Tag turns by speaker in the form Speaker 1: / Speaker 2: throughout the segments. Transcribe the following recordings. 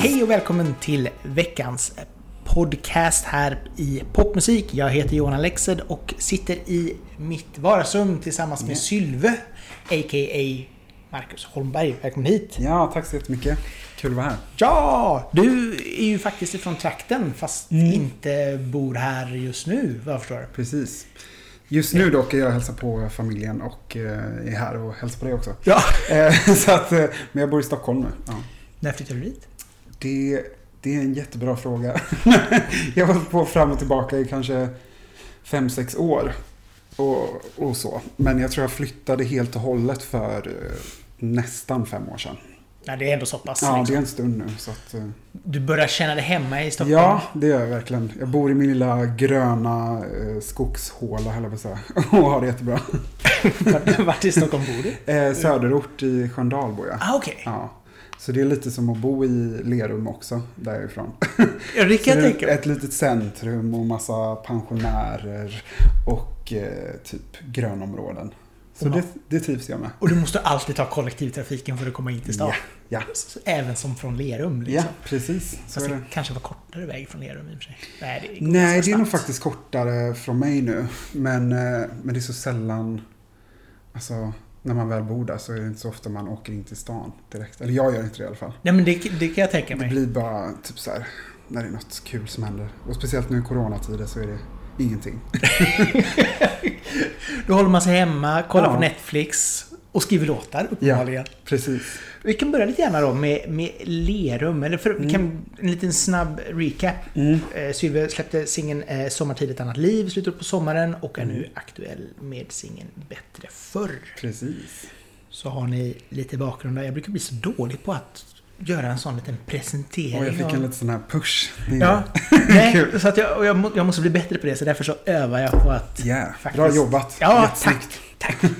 Speaker 1: Hej och välkommen till veckans podcast här i Popmusik. Jag heter Johan Alexed och sitter i mitt vardagsrum tillsammans med Sylve, a.k.a. Marcus Holmberg. Välkommen hit!
Speaker 2: Ja, tack så jättemycket. Kul att vara här.
Speaker 1: Ja! Du är ju faktiskt ifrån trakten fast inte bor här just nu, vad jag förstår.
Speaker 2: Precis. Just nu dock är jag och hälsar på familjen och eh, är här och hälsar på dig också.
Speaker 1: Ja!
Speaker 2: Eh, så att, eh, men jag bor i Stockholm nu. Ja.
Speaker 1: När flyttade du dit?
Speaker 2: Det, det är en jättebra fråga. jag har hållit på fram och tillbaka i kanske 5-6 år. Och, och så. Men jag tror jag flyttade helt och hållet för nästan fem år sedan.
Speaker 1: Nej, det är ändå så pass.
Speaker 2: Ja, det
Speaker 1: liksom.
Speaker 2: är en stund nu. Så att, eh,
Speaker 1: Du börjar känna dig hemma i Stockholm?
Speaker 2: Ja, det gör jag verkligen. Jag bor i min lilla gröna eh, skogshåla, höll jag på att säga. Och har det jättebra.
Speaker 1: Vart- i Stockholm bor du?
Speaker 2: Eh, söderort i Sköndal bor jag.
Speaker 1: Ah, okej.
Speaker 2: Ja. Så det är lite som att bo i Lerum också, därifrån.
Speaker 1: Ja, det kan jag
Speaker 2: det
Speaker 1: tänka mig.
Speaker 2: ett litet centrum och massa pensionärer och eh, typ grönområden. Så det, det trivs jag med.
Speaker 1: Och du måste alltid ta kollektivtrafiken för att komma in till stan.
Speaker 2: Ja, ja.
Speaker 1: Även som från Lerum.
Speaker 2: ja,
Speaker 1: Liksom.
Speaker 2: precis. Så
Speaker 1: Fast
Speaker 2: är
Speaker 1: det
Speaker 2: det.
Speaker 1: kanske var kortare väg från Lerum i och för sig. Nej, det går
Speaker 2: Nej, det är nog faktiskt kortare från mig nu. Men, eh, men det är så sällan... Alltså, när man väl bor där så är det inte så ofta man åker in till stan direkt. Eller jag gör inte det i alla fall.
Speaker 1: Nej, men det, det kan jag tänka
Speaker 2: Det
Speaker 1: mig.
Speaker 2: blir bara typ så här när det är något kul som händer. Och speciellt nu i coronatider så är det ingenting.
Speaker 1: Då håller man sig hemma, kollar
Speaker 2: Ja.
Speaker 1: på Netflix och skriver låtar uppenbarligen.
Speaker 2: Precis.
Speaker 1: Vi kan börja lite gärna då med, med Lerum. Eller för, vi kan, en liten snabb recap.
Speaker 2: Mm.
Speaker 1: Eh, Sylve släppte singeln eh, Sommartid ett annat liv slutet på sommaren och är
Speaker 2: Mm.
Speaker 1: nu aktuell med singeln Bättre förr.
Speaker 2: Precis.
Speaker 1: Så har ni lite bakgrund där. Jag brukar bli så dålig på att göra en sån liten presentering.
Speaker 2: Och jag fick en lite sån här push.
Speaker 1: Ja, nej, så att jag, jag, må, jag måste bli bättre på det så därför så övar jag på att...
Speaker 2: Yeah.
Speaker 1: Faktiskt.
Speaker 2: Bra jobbat.
Speaker 1: Ja, tack! tack.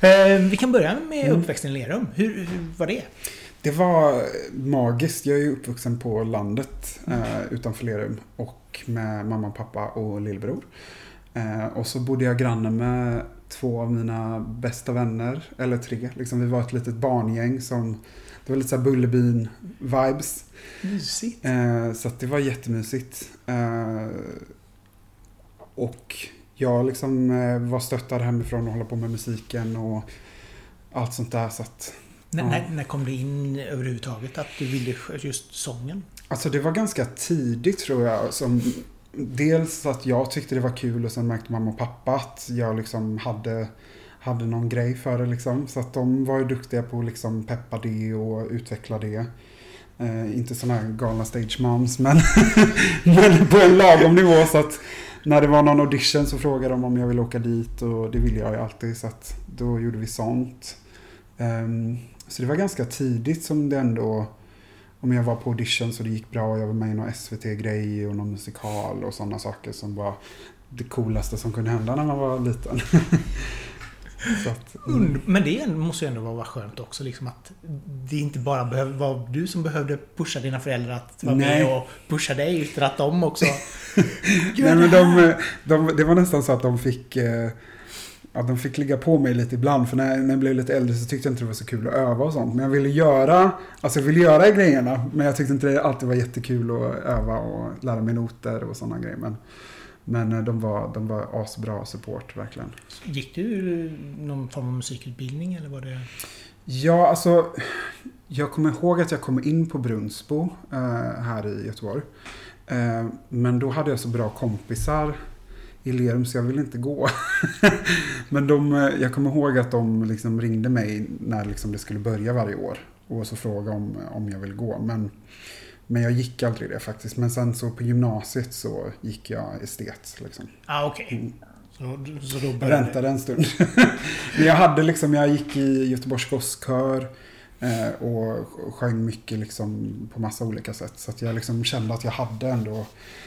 Speaker 1: Eh, vi kan börja med
Speaker 2: Mm.
Speaker 1: uppväxten i Lerum. Hur, hur var det?
Speaker 2: Det var magiskt. Jag är ju uppvuxen på landet eh, utanför Lerum. Och med mamma, pappa och lillebror. Eh, och så bodde jag granne med två av mina bästa vänner. Eller tre. Liksom, vi var ett litet barngäng som... Det var lite såhär Bullerbyn-vibes.
Speaker 1: Mysigt.
Speaker 2: Eh, så det var jättemysigt. Eh, och jag liksom eh, var stöttad hemifrån och hålla på med musiken och allt sånt där. Så att,
Speaker 1: När,
Speaker 2: Ja.
Speaker 1: när, när kom det in överhuvudtaget att du ville just sången?
Speaker 2: alltså det var ganska tidigt tror jag. Som, dels att jag tyckte det var kul och sen märkte mamma och pappa att jag liksom hade, hade någon grej för det. Liksom. Så att de var ju duktiga på att liksom peppa det och utveckla det. Eh, inte sådana här galna stage moms men, men på en lagom nivå så att när det var någon audition så frågade de om jag ville åka dit och det ville jag ju alltid så att då gjorde vi sånt. Um, så det var ganska tidigt som det ändå, om jag var på audition så det gick bra, jag var med i någon SVT-grej och någon musikal och sådana saker som var det coolaste som kunde hända när man var liten. att, mm.
Speaker 1: Men det måste ju ändå vara skönt också liksom att det inte bara behöver vara du som behövde pusha dina föräldrar att vara
Speaker 2: Nej.
Speaker 1: med och pusha dig utan att de också...
Speaker 2: Nej, men de, de, det var nästan så att de fick, eh, ja, de fick ligga på mig lite ibland. För när, när jag blev lite äldre så tyckte jag inte det var så kul att öva och sånt. Men jag ville göra, alltså jag ville göra grejerna. Men jag tyckte inte det alltid var jättekul att öva och lära mig noter och sådana grejer. Men, men eh, de var, de var asbra support verkligen.
Speaker 1: Gick du någon form av musikutbildning eller var det...
Speaker 2: Ja, alltså. Jag kommer ihåg att jag kom in på Brunsbo eh, här i Göteborg. Eh, men då hade jag så bra kompisar i Lerum så jag ville inte gå. men de, eh, jag kommer ihåg att de liksom ringde mig när liksom det skulle börja varje år. Och så frågade om, om jag ville gå. Men, men jag gick aldrig det faktiskt. Men sen så på gymnasiet så gick jag estet. Liksom.
Speaker 1: Ah, okej.
Speaker 2: Mm.
Speaker 1: Så, så då
Speaker 2: Jag
Speaker 1: började...
Speaker 2: väntade en stund. Men jag hade liksom, jag gick i Göteborgs gosskör eh, och sjöng mycket liksom på massa olika sätt. Så att jag liksom kände att jag hade ändå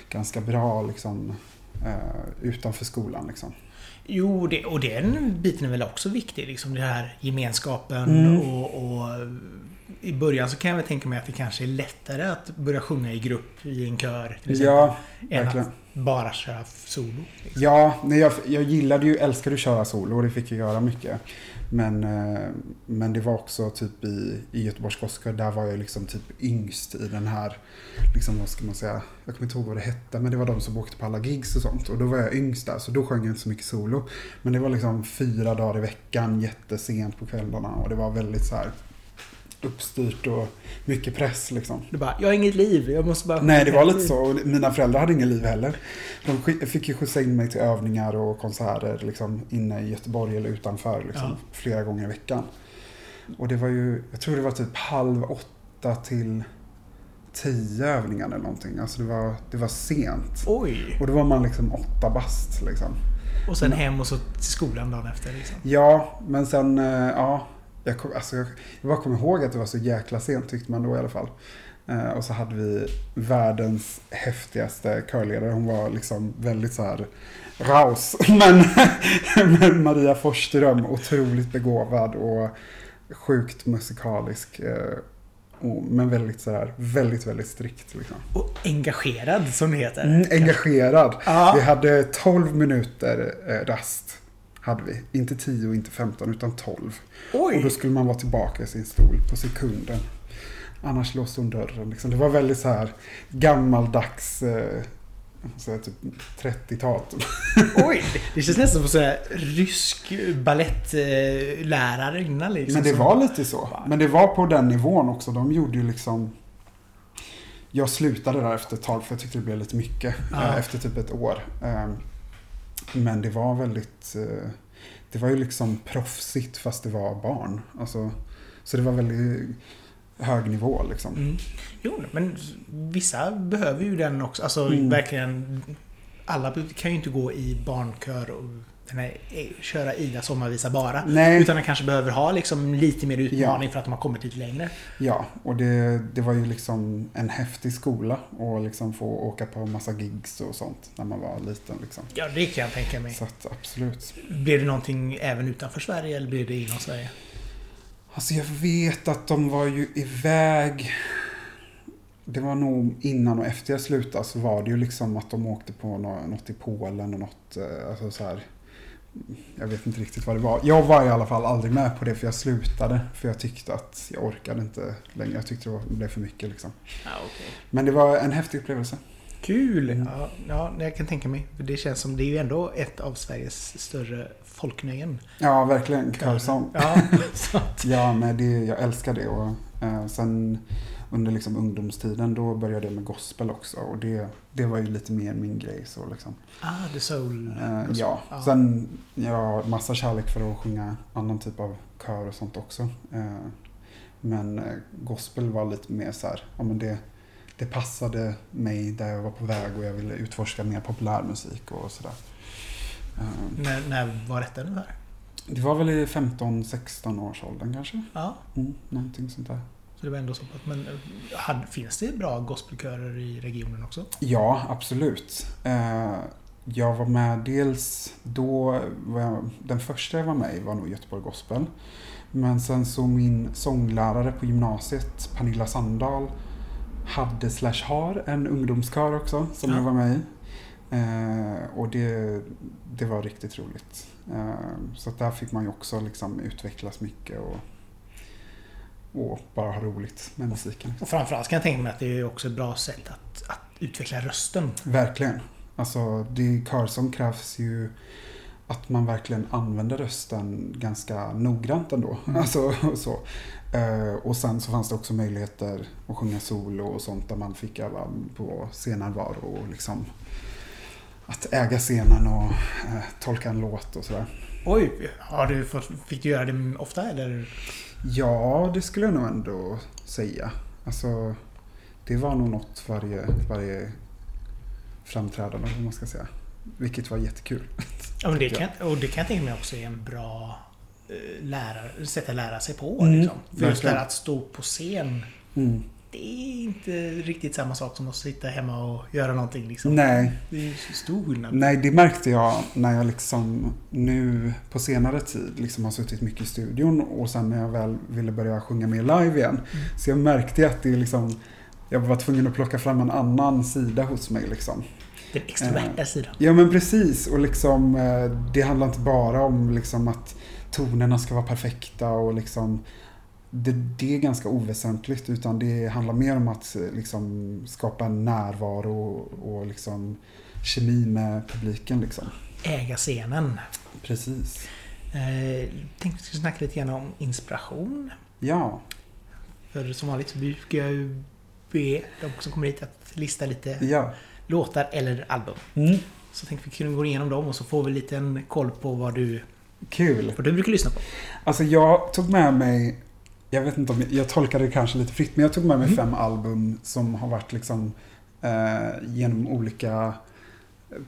Speaker 2: ganska bra liksom eh, utanför skolan liksom.
Speaker 1: Jo, det, och den biten är väl också viktig. Liksom det här gemenskapen
Speaker 2: Mm.
Speaker 1: och, och i början så kan jag väl tänka mig att det kanske är lättare att börja sjunga i grupp i en kör. Till exempel,
Speaker 2: Ja,
Speaker 1: än
Speaker 2: verkligen.
Speaker 1: att bara köra solo. Liksom.
Speaker 2: Ja, nej, jag, jag gillade ju, älskade att köra solo och det fick jag göra mycket. Men, eh, men det var också typ i, i Göteborgs Gospel, där var jag liksom typ yngst i den här, liksom vad ska man säga, jag kommer inte ihåg vad det hette, men det var de som åkte på alla gigs och sånt. Och då var jag yngst där, så då sjöng jag inte så mycket solo. Men det var liksom fyra dagar i veckan, jättesent på kvällarna och det var väldigt så här uppstyrt och mycket press liksom.
Speaker 1: Du bara, jag har inget liv, jag måste bara...
Speaker 2: Nej, det var lite så. Och mina föräldrar hade ingen liv heller. De fick ju skjutsa in mig till övningar och konserter liksom, inne i Göteborg eller utanför liksom,
Speaker 1: Ja.
Speaker 2: flera gånger i veckan. Och det var ju, jag tror det var typ halv åtta till tio övningar eller någonting. Alltså det var, det var sent.
Speaker 1: Oj!
Speaker 2: Och då var man liksom åtta bast liksom.
Speaker 1: Och sen hem och så till skolan dagen efter liksom.
Speaker 2: Ja, men sen, eh, ja. Jag, kom, alltså, jag, jag bara kommer ihåg att det var så jäkla sent tyckte man då i alla fall. Eh, och så hade vi världens häftigaste körledare. Hon var liksom väldigt så här raus. Men, men Maria Forsström, otroligt begåvad och sjukt musikalisk. Eh, och, men väldigt så här, väldigt, väldigt strikt liksom.
Speaker 1: Och engagerad som det heter.
Speaker 2: Mm, engagerad.
Speaker 1: Ja.
Speaker 2: Vi hade 12 minuter eh, rast. Hade vi. Inte 10 och inte 15 utan 12. Och då skulle man vara tillbaka i sin stol på sekunden. Annars låste hon dörren. Liksom. Det var väldigt så här gammaldags, eh, så här, typ 30-tal.
Speaker 1: Oj! Det känns nästan som såhär rysk balettlärare liksom.
Speaker 2: Men det var lite så. Men det var på den nivån också. De gjorde ju liksom... Jag slutade där efter ett tag för jag tyckte det blev lite mycket.
Speaker 1: Ja.
Speaker 2: eh, Efter typ ett år. Men det var väldigt... eh, Det var ju liksom proffsigt fast det var barn. Alltså, så det var väldigt hög nivå liksom.
Speaker 1: Mm. Jo, men vissa behöver ju den också. Alltså
Speaker 2: Mm.
Speaker 1: verkligen... Alla kan ju inte gå i barnkör och den här, eh, köra Ida sommarvisa bara.
Speaker 2: Nej.
Speaker 1: Utan de kanske behöver ha liksom lite mer utmaning för att de har kommit lite längre.
Speaker 2: Ja, och det, det var ju liksom en häftig skola och liksom få åka på massa gigs och sånt när man var liten. Liksom.
Speaker 1: Ja, det kan jag tänka mig.
Speaker 2: Så att absolut.
Speaker 1: Blir det någonting även utanför Sverige eller blir det inom Sverige?
Speaker 2: Alltså jag vet att de var ju iväg. Det var nog innan och efter jag slutade så var det ju liksom att de åkte på nå- något i Polen och något, eh, alltså så här. Jag vet inte riktigt vad det var. Jag var i alla fall aldrig med på det för jag slutade. För jag tyckte att jag orkade inte längre. Jag tyckte det var- det blev för mycket liksom.
Speaker 1: Ja, okej.
Speaker 2: Men det var en häftig upplevelse.
Speaker 1: Kul!
Speaker 2: Mm.
Speaker 1: Ja, ja, jag kan tänka mig. För Det känns som det är ju ändå ett av Sveriges större folknöjen.
Speaker 2: Ja, verkligen. Körsång.
Speaker 1: Ja,
Speaker 2: Ja, men det, jag älskar det. Och, eh, sen under liksom ungdomstiden då började jag med gospel också. Och det, det var ju lite mer min grej. Så liksom.
Speaker 1: ah, The Soul.
Speaker 2: Eh, ja,
Speaker 1: Ja.
Speaker 2: sen jag har massa kärlek för att sjunga annan typ av kör och sånt också. Eh, men eh, gospel var lite mer så här, ja men det, det passade mig där jag var på väg och jag ville utforska mer populärmusik och sådär. Eh,
Speaker 1: När, när var detta ungefär?
Speaker 2: det var väl i 15-16 års åldern kanske?
Speaker 1: Ja,
Speaker 2: Mm, någonting sånt där.
Speaker 1: Så det var ändå så pass. Men finns det bra gospelkörer i regionen också?
Speaker 2: Ja, absolut. Eh, jag var med dels då, den första jag var med i var nog Göteborg Gospel. Men sen så min sånglärare på gymnasiet, Pernilla Sandahl, hade slash har en ungdomskör också som
Speaker 1: Ja.
Speaker 2: jag var med i. Eh, och det, det var riktigt roligt. Eh, så där fick man ju också liksom utvecklas mycket och, och bara ha roligt med musiken.
Speaker 1: Och framförallt kan jag tänka mig att det är också ett bra sätt att, att utveckla rösten.
Speaker 2: Verkligen. Alltså, det, körsång krävs ju att man verkligen använder rösten ganska noggrant ändå.
Speaker 1: Mm.
Speaker 2: Alltså, så. Eh, och sen så fanns det också möjligheter att sjunga solo och sånt där man fick öva på scenärvaro och liksom att äga scenen och eh, tolka en låt och sådär.
Speaker 1: Oj! Har du fått, fick du göra det ofta eller?
Speaker 2: Ja, det skulle jag nog ändå säga. Alltså, det var nog något varje, varje framträdande, om man ska säga. Vilket var jättekul.
Speaker 1: Ja, men det kan, och det kan jag tänka mig också är en bra eh, lärare, sätt att lära sig på.
Speaker 2: Mm,
Speaker 1: liksom. För just det här att stå på scen
Speaker 2: Mm.
Speaker 1: Det är inte riktigt samma sak som att sitta hemma och göra någonting liksom.
Speaker 2: Nej,
Speaker 1: Det är stor skillnad.
Speaker 2: nej, det märkte jag när jag liksom nu på senare tid liksom har suttit mycket i studion och sen när jag väl ville börja sjunga mer live igen.
Speaker 1: Mm.
Speaker 2: Så jag märkte att det liksom, jag var tvungen att plocka fram en annan sida hos mig liksom.
Speaker 1: Den extroverta sidan.
Speaker 2: Ja men precis och liksom eh, det handlar inte bara om liksom att tonerna ska vara perfekta och liksom det, det är ganska oväsentligt utan det handlar mer om att eh, liksom skapa en närvaro och, och liksom kemi med publiken liksom.
Speaker 1: Äga scenen.
Speaker 2: Precis.
Speaker 1: Eh, tänkte vi skulle snacka lite grann om inspiration.
Speaker 2: Ja,
Speaker 1: För som vanligt så brukar jag ju be de som kommer hit att lista lite
Speaker 2: ja.
Speaker 1: låtar eller album.
Speaker 2: Mm.
Speaker 1: Så tänkte vi kunna gå igenom dem och så får vi lite en koll på vad du,
Speaker 2: Kul.
Speaker 1: vad du brukar lyssna på.
Speaker 2: Alltså jag tog med mig, jag vet inte om jag, jag tolkar det kanske lite fritt, men jag tog med mig
Speaker 1: Mm.
Speaker 2: fem album som har varit liksom eh, genom olika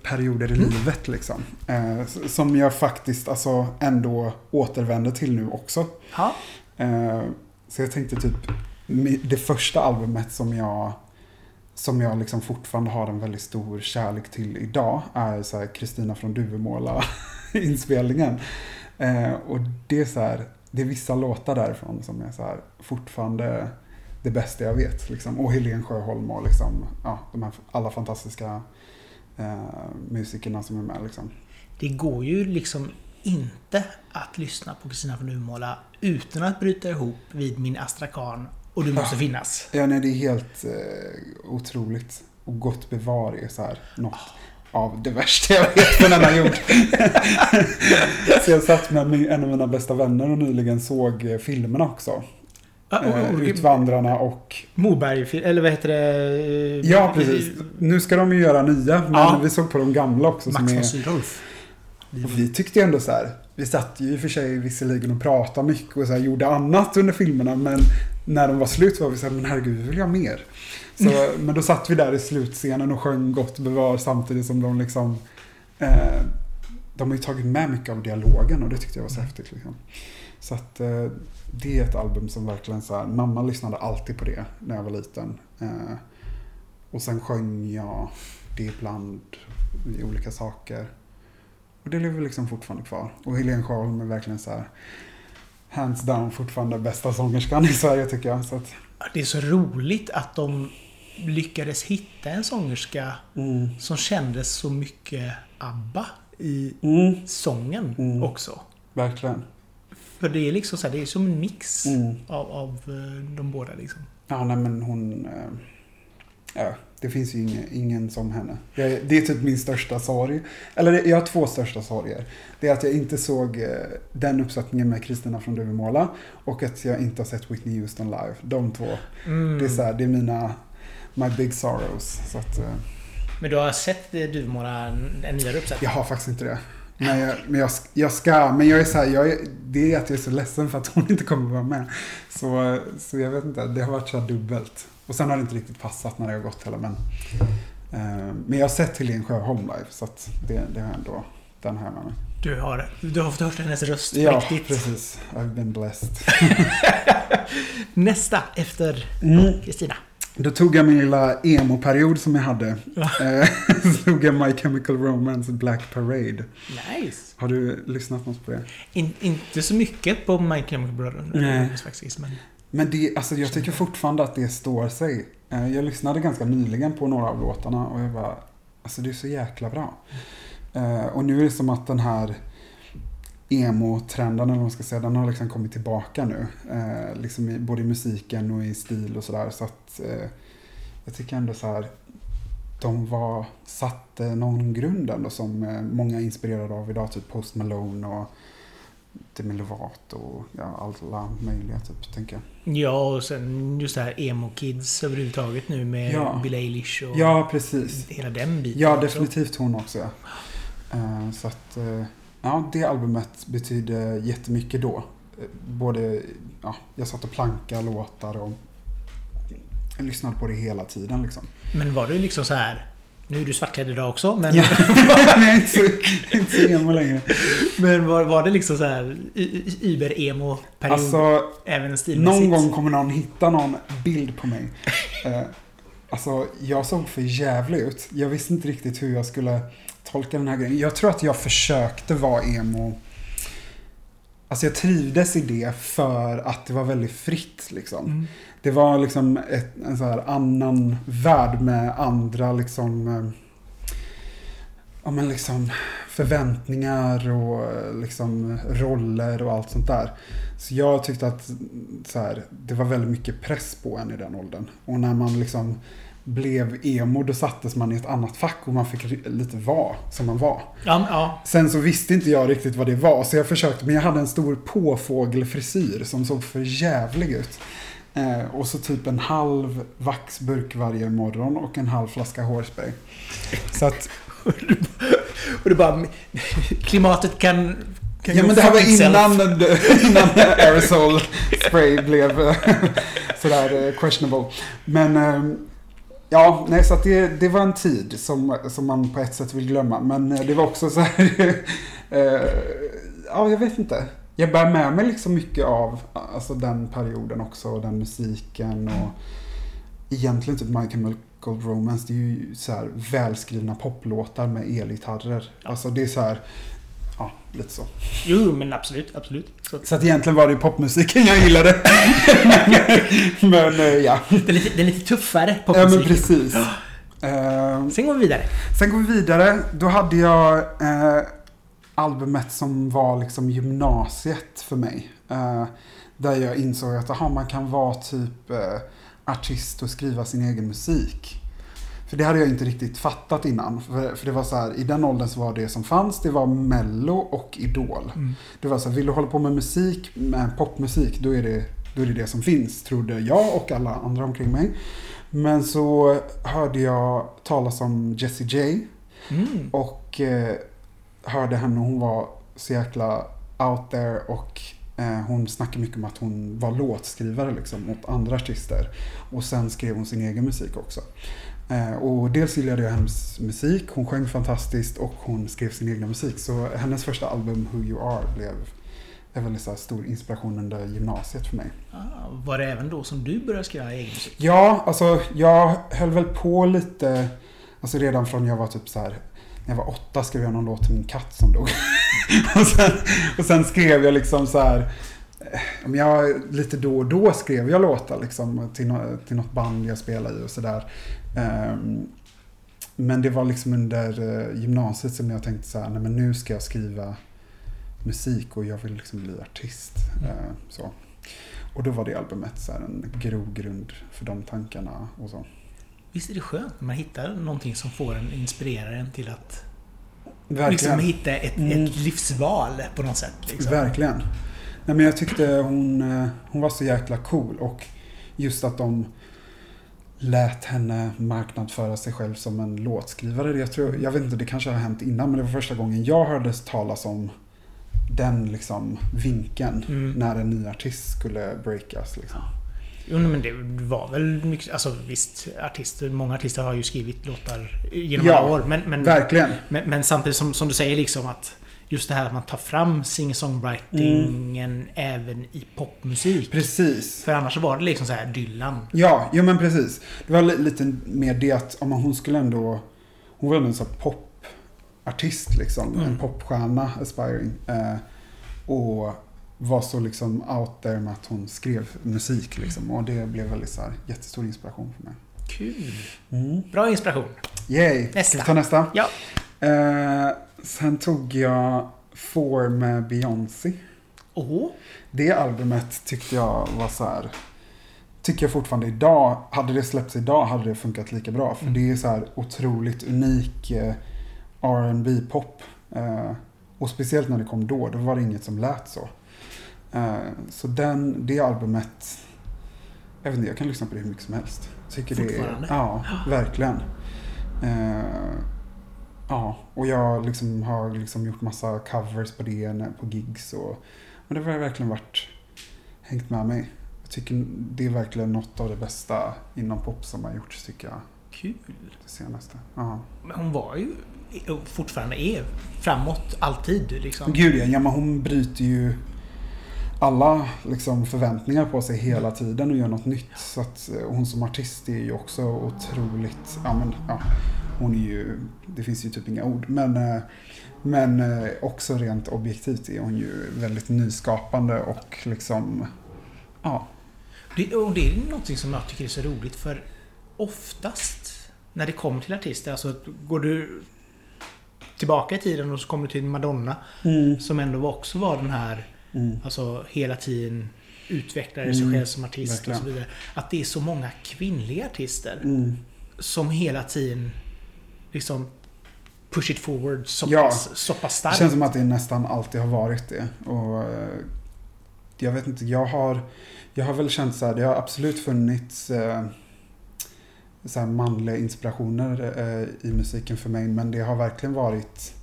Speaker 2: perioder i
Speaker 1: Mm.
Speaker 2: livet liksom. Eh, som jag faktiskt alltså ändå återvänder till nu också. Eh, så jag tänkte typ, det första albumet som jag som jag liksom fortfarande har en väldigt stor kärlek till idag är Kristina från Duvemåla inspelningen. Eh, och det är så här, det är vissa låtar därifrån som är så här fortfarande det bästa jag vet. Liksom. Och Helen Sjöholm och liksom, ja, de här alla fantastiska eh, musikerna som är med. Liksom.
Speaker 1: Det går ju liksom inte att lyssna på Kristina från Duvemåla utan att bryta ihop vid min Astrakan och du måste finnas.
Speaker 2: Ja, nej, det är helt eh, otroligt. Och Gott bevar är så här något av det värsta jag vet på denna jord. så jag satt med min, en av mina bästa vänner och nyligen såg eh, filmerna också. Eh,
Speaker 1: och-
Speaker 2: Utvandrarna och...
Speaker 1: Moberg, eller vad heter det?
Speaker 2: Ja, precis. Nu ska de ju göra nya, men
Speaker 1: Ja.
Speaker 2: vi såg på de gamla också.
Speaker 1: Max
Speaker 2: som
Speaker 1: von
Speaker 2: är,
Speaker 1: Sydow.
Speaker 2: vi tyckte ju ändå så här, vi satt ju i och för sig visserligen och pratade mycket och så här, gjorde annat under filmerna, men när de var slut var vi så här, men herregud, vi vill ha mer. Så, men då satt vi där i slutscenen och sjöng Gott bevar samtidigt som de liksom eh, De har ju tagit med mycket av dialogen och det tyckte jag var så häftigt. Liksom. Så att eh, det är ett album som verkligen så här, mamma lyssnade alltid på det när jag var liten. Eh, och sen sjöng jag det ibland i olika saker. Och det lever liksom fortfarande kvar. Och Helene Sjöholm är verkligen så här hands down fortfarande bästa sångerskan i Sverige tycker jag. Så att,
Speaker 1: Det är så roligt att de lyckades hitta en sångerska
Speaker 2: mm.
Speaker 1: som kändes så mycket ABBA i
Speaker 2: Mm,
Speaker 1: sången
Speaker 2: Mm.
Speaker 1: också.
Speaker 2: verkligen.
Speaker 1: För det är liksom så här, det är som en mix
Speaker 2: Mm.
Speaker 1: av, av eh, de båda liksom.
Speaker 2: Ja, nej men hon... Eh, ja, det finns ju ingen, ingen som henne. Jag, det är typ min största sorg. Eller jag har två största sorger. Det är att jag inte såg eh, den uppsättningen med Kristina från Duvemåla och att jag inte har sett Whitney Houston live. De två.
Speaker 1: Mm.
Speaker 2: Det är så här, det är mina... My big sorrows. Så att, eh,
Speaker 1: Men du har sett Duvemåla, en nyare uppsättning?
Speaker 2: jag har faktiskt inte det. Men, jag, men jag, jag ska, men jag är så här, jag är, det är att jag är så ledsen för att hon inte kommer vara med. Så, så jag vet inte, det har varit så här dubbelt. Och sen har det inte riktigt passat när det har gått heller. Men, eh, men jag har sett Helene Sjöholm live, så att det, det har ändå, den jag med mig.
Speaker 1: Du har, du har fått höra hennes röst
Speaker 2: Ja,
Speaker 1: riktigt.
Speaker 2: precis. I've been blessed.
Speaker 1: Nästa efter
Speaker 2: Mm. Då tog jag min lilla emo-period som jag hade. Eh, Så tog jag My Chemical Romance Black Parade.
Speaker 1: Nice.
Speaker 2: Har du lyssnat något på det?
Speaker 1: In, inte så mycket på My Chemical
Speaker 2: Nej.
Speaker 1: faktiskt, men...
Speaker 2: Men det, alltså jag tycker fortfarande att det står sig. Eh, Jag lyssnade ganska nyligen på några av låtarna och jag bara, alltså det är så jäkla bra. Eh, Och nu är det som att den här emo-trenden, eller vad man ska säga, den har liksom kommit tillbaka nu. Eh, Liksom i, både i musiken och i stil och sådär. Så att eh, jag tycker ändå så här, de var, satte någon grund ändå som eh, många är inspirerade av idag. Typ Post Malone och Demi Lovato och ja, alla möjliga typ, tänker jag.
Speaker 1: Ja, och sen just det här emo-kids överhuvudtaget nu med
Speaker 2: Ja.
Speaker 1: Bill Eilish och
Speaker 2: Ja, precis.
Speaker 1: hela den biten.
Speaker 2: Ja,
Speaker 1: också.
Speaker 2: definitivt hon också. Ja. Eh, Så att, eh, ja, det albumet betyder jättemycket då. Både, ja, jag satt och plankade låtar och jag lyssnade på det hela tiden liksom.
Speaker 1: Men var det liksom så här Nu är du svartklädd idag också, men...
Speaker 2: Ja, är inte så, inte så emo längre.
Speaker 1: men var, var det liksom så här Uber-emo-period?
Speaker 2: Alltså,
Speaker 1: även
Speaker 2: någon gång kommer någon hitta någon bild på mig. Eh, alltså, jag såg för jävlig ut. Jag visste inte riktigt hur jag skulle tolka den här grejen. Jag tror att jag försökte vara emo. Alltså jag trivdes i det för att det var väldigt fritt liksom.
Speaker 1: Mm.
Speaker 2: Det var liksom ett, en så här annan värld med andra liksom, eh, ja men liksom förväntningar och eh, liksom roller och allt sånt där. Så jag tyckte att så här, det var väldigt mycket press på en i den åldern. Och när man liksom blev emo då sattes man i ett annat fack och man fick lite vara som man var.
Speaker 1: Ja, ja.
Speaker 2: Sen så visste inte jag riktigt vad det var så jag försökte men jag hade en stor påfågelfrisyr som såg för jävlig ut. Eh, och så typ en halv vaxburk varje morgon och en halv flaska hårspray. Så att,
Speaker 1: Och du bara... Klimatet kan... kan
Speaker 2: ja men det här var innan, innan aerosol spray blev eh, sådär eh, questionable. Men eh, ja, nej så det, det var en tid som, som man på ett sätt vill glömma. Men eh, det var också så här, eh, ja jag vet inte. Jag bär med mig liksom mycket av alltså den perioden också, och den musiken och egentligen typ My Chemical Romance, det är ju så här välskrivna poplåtar med elgitarrer. Alltså det är så här, ja, lite så.
Speaker 1: Jo, men absolut, absolut. Så,
Speaker 2: Så att egentligen var det ju popmusiken jag gillade. men eh, ja.
Speaker 1: det, är lite, det är lite tuffare
Speaker 2: ja, men precis. Eh,
Speaker 1: Sen går vi vidare.
Speaker 2: sen går vi vidare. Då hade jag eh, albumet som var liksom gymnasiet för mig. Eh, där jag insåg att aha, man kan vara typ eh, artist och skriva sin egen musik. För det hade jag inte riktigt fattat innan. För, för det var så här, i den åldern så var det som fanns, det var Mello och Idol.
Speaker 1: Mm.
Speaker 2: Det var så här, vill du hålla på med musik, med popmusik, då är det då är det, det som finns, trodde jag och alla andra omkring mig. Men så hörde jag talas om Jessie J
Speaker 1: Mm.
Speaker 2: och eh, hörde henne, hon var så jäkla out there och eh, hon snackade mycket om att hon var låtskrivare liksom åt andra artister. Och sen skrev hon sin egen musik också. Eh, och dels gillade jag hennes musik, hon sjöng fantastiskt och hon skrev sin egna musik. Så hennes första album Who You Are blev en väldigt så stor inspiration under gymnasiet för mig.
Speaker 1: Ah, var det även då som du började skriva egen musik?
Speaker 2: Ja, alltså jag höll väl på lite, alltså redan från jag var typ så här, när jag var åtta skrev jag någon låt till min katt som dog. och, sen, och sen skrev jag liksom så här, jag, lite då och då skrev jag låtar liksom till, nå- till något band jag spelade i och sådär. Ehm, men det var liksom under eh, gymnasiet som jag tänkte så här, nej men nu ska jag skriva musik och jag vill liksom bli artist. Eh, så. Och då var det albumet så här, en grogrund för de tankarna och så.
Speaker 1: Visst är det skönt när man hittar någonting som får en, inspirerar en till att
Speaker 2: Verkligen.
Speaker 1: liksom hitta ett,
Speaker 2: Mm.
Speaker 1: ett livsval på något sätt. Liksom.
Speaker 2: Verkligen. Nej, men jag tyckte hon, eh, hon var så jäkla cool och just att de lät henne marknadsföra sig själv som en låtskrivare. Jag, tror, jag vet inte, det kanske har hänt innan men det var första gången jag hörde talas om den liksom vinkeln
Speaker 1: Mm.
Speaker 2: när en ny artist skulle breakas. Liksom.
Speaker 1: Jo, men det var väl mycket... Alltså visst, artister, många artister har ju skrivit låtar genom
Speaker 2: Ja,
Speaker 1: alla år. Men, men,
Speaker 2: Verkligen.
Speaker 1: men, men samtidigt som, som du säger liksom att just det här att man tar fram singer-songwritingen även i popmusik.
Speaker 2: Precis.
Speaker 1: För annars var det liksom så här Dylan.
Speaker 2: Ja, jo men precis. Det var li- lite mer det att om hon skulle ändå... Hon var ändå en sån popartist liksom.
Speaker 1: Mm.
Speaker 2: En popstjärna, aspiring. Eh, och var så liksom out there med att hon skrev musik liksom. Och det blev väldigt så här jättestor inspiration för mig.
Speaker 1: Kul.
Speaker 2: Mm.
Speaker 1: Bra inspiration.
Speaker 2: Yay!
Speaker 1: Nästa.
Speaker 2: Ta nästa?
Speaker 1: Ja.
Speaker 2: Eh, sen tog jag Four med Beyoncé.
Speaker 1: Åh.
Speaker 2: Det albumet tyckte jag var så här. Tycker jag fortfarande idag. Hade det släppts idag hade det funkat lika bra. För
Speaker 1: Mm.
Speaker 2: det är så här otroligt unik eh, R&B pop. Eh, och speciellt när det kom då. Då var det inget som lät så. Eh, så den, det albumet. Jag vet inte, jag kan lyssna på det hur mycket som helst. Tycker det är, ja, verkligen. Eh, ja, och jag liksom har liksom gjort massa covers på det på gigs. Och, och det har verkligen varit hängt med mig. Jag tycker det är verkligen något av det bästa inom pop som har gjorts tycker jag.
Speaker 1: Kul.
Speaker 2: Det senaste. Ja.
Speaker 1: Men hon var ju, och fortfarande är, framåt alltid liksom.
Speaker 2: Gud ja, ja, men hon bryter ju alla liksom, förväntningar på sig hela tiden och gör något nytt. Så att eh, hon som artist är ju också otroligt, ja men ja, hon är ju, det finns ju typ inga ord. Men, eh, men eh, också rent objektivt är hon ju väldigt nyskapande och liksom, ja.
Speaker 1: Det, och det är någonting som jag tycker är så roligt för oftast när det kommer till artister, alltså går du tillbaka i tiden och så kommer du till Madonna som ändå också var den här
Speaker 2: Mm.
Speaker 1: Alltså hela tiden utvecklade
Speaker 2: Mm,
Speaker 1: sig själv som artist
Speaker 2: verkligen.
Speaker 1: och så vidare. Att det är så många kvinnliga artister
Speaker 2: Mm.
Speaker 1: som hela tiden liksom push it forward så
Speaker 2: Ja.
Speaker 1: pass, så pass
Speaker 2: Det
Speaker 1: starkt.
Speaker 2: känns som att det nästan alltid har varit det. Och eh, jag vet inte, jag har, jag har väl känt så här, det har absolut funnits eh, så här manliga inspirationer eh, i musiken för mig. Men det har verkligen varit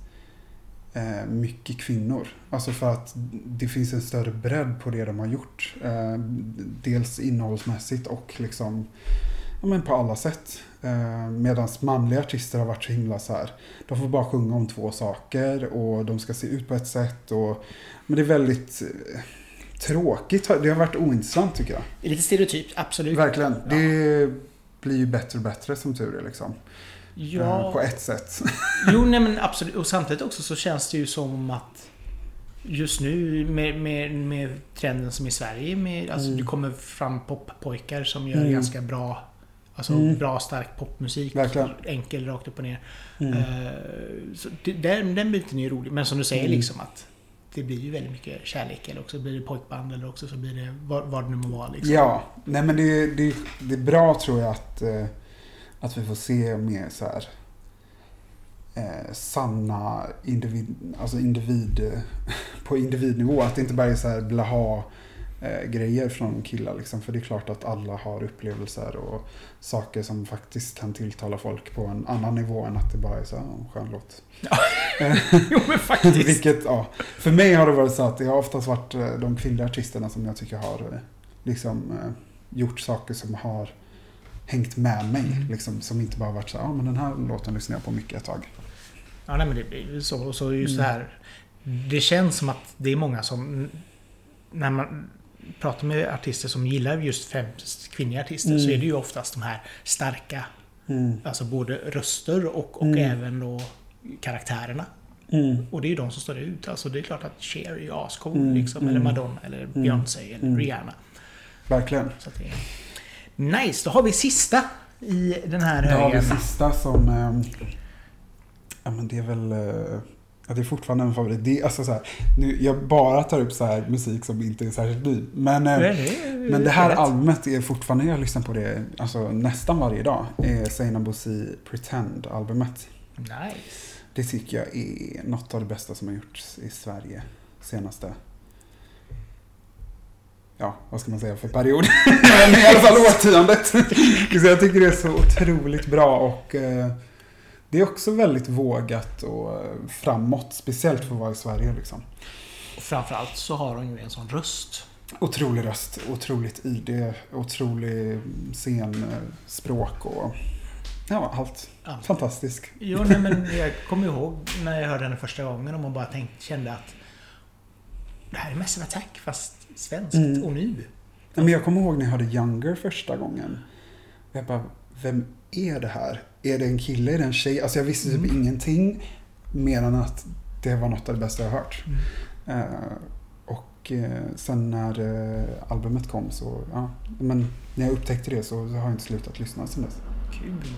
Speaker 2: eh, mycket kvinnor. Alltså för att det finns en större bredd på det de har gjort. Eh, dels innehållsmässigt och liksom ja, men på alla sätt. Eh, Medan manliga artister har varit så himla så här. De får bara sjunga om två saker och de ska se ut på ett sätt. Och, men det är väldigt eh, tråkigt. Det har varit ointressant tycker jag.
Speaker 1: Det är lite stereotypt, absolut.
Speaker 2: Verkligen.
Speaker 1: Ja.
Speaker 2: Det blir ju bättre och bättre som tur är liksom. Eh,
Speaker 1: Ja,
Speaker 2: På ett sätt.
Speaker 1: jo nej men absolut. Och samtidigt också så känns det ju som att just nu med, med, med trenden som i Sverige med, alltså
Speaker 2: Mm.
Speaker 1: det kommer fram poppojkar som gör
Speaker 2: Mm.
Speaker 1: ganska bra Alltså
Speaker 2: Mm.
Speaker 1: bra stark popmusik.
Speaker 2: Verkligen.
Speaker 1: Enkel rakt upp och ner.
Speaker 2: Mm.
Speaker 1: Eh, så den, den biten är ju rolig. Men som du säger
Speaker 2: Mm.
Speaker 1: liksom att det blir ju väldigt mycket kärlek. Eller också blir det pojkband eller också så blir det vad, vad det nu må vara. Liksom.
Speaker 2: Ja, nej men det, det, det är bra tror jag att, eh, att vi får se mer så här eh, sanna individ, alltså individ på individnivå. Att det inte bara är så här blaha eh, grejer från killar liksom. För det är klart att alla har upplevelser och saker som faktiskt kan tilltala folk på en annan nivå än att det bara är så här, "Åh, en skön låt.
Speaker 1: jo men faktiskt.
Speaker 2: Vilket, ja. För mig har det varit så att det har oftast varit eh, de kvinnliga artisterna som jag tycker har eh, liksom eh, gjort saker som har hängt med mig.
Speaker 1: Mm.
Speaker 2: Liksom, som inte bara varit så ja men den här låten lyssnar jag på mycket ett tag.
Speaker 1: Ja, nej, men det blir så. Och så just
Speaker 2: Mm.
Speaker 1: det här. Det känns som att det är många som... När man pratar med artister som gillar just främst kvinnliga artister
Speaker 2: Mm.
Speaker 1: så är det ju oftast de här starka, alltså både röster och, och
Speaker 2: Mm.
Speaker 1: även då karaktärerna. Och det är ju de som står ut. Alltså det är klart att Cher är ju ascool
Speaker 2: Mm,
Speaker 1: liksom. Eller
Speaker 2: mm.
Speaker 1: Madonna eller Beyoncé eller
Speaker 2: Mm.
Speaker 1: Rihanna.
Speaker 2: Verkligen.
Speaker 1: Så att det är... Nice! Då har vi sista i den här
Speaker 2: Då har vi
Speaker 1: högen.
Speaker 2: sista som... ehm, ja men det är väl... eh, Ja, det är fortfarande en favorit. Det, alltså så här, nu, jag bara tar upp så här musik som inte är särskilt ny. Men, eh,
Speaker 1: Nej, är-
Speaker 2: Men det här albumet är fortfarande, jag lyssnar på det alltså, nästan varje dag, Seinabo Bosi Pretend-albumet.
Speaker 1: Nice.
Speaker 2: Det tycker jag är något av det bästa som har gjorts i Sverige senaste, ja vad ska man säga för period? I alla fall årtiondet. Så jag tycker det är så otroligt bra och eh, det är också väldigt vågat och eh, framåt, speciellt för att vara i Sverige liksom.
Speaker 1: Och framförallt så har hon ju en sån röst.
Speaker 2: Otrolig röst, otroligt ID, otrolig scenspråk och ja, allt.
Speaker 1: Ja.
Speaker 2: Fantastisk.
Speaker 1: Jo, nej, men jag kommer ihåg när jag hörde henne första gången och man bara tänkte, kände att det här är Massive Attack fast svenskt
Speaker 2: Mm.
Speaker 1: och nu.
Speaker 2: Men jag kommer ihåg när jag hörde Younger första gången. Jag bara, vem är det här? Är det en kille? Är det en tjej? Alltså jag visste typ
Speaker 1: Mm.
Speaker 2: ingenting mer än att det var något av det bästa jag har hört.
Speaker 1: Mm.
Speaker 2: Eh, och eh, sen när eh, albumet kom så, ja, men när jag upptäckte det så har jag inte slutat lyssna sen dess.
Speaker 1: Kul.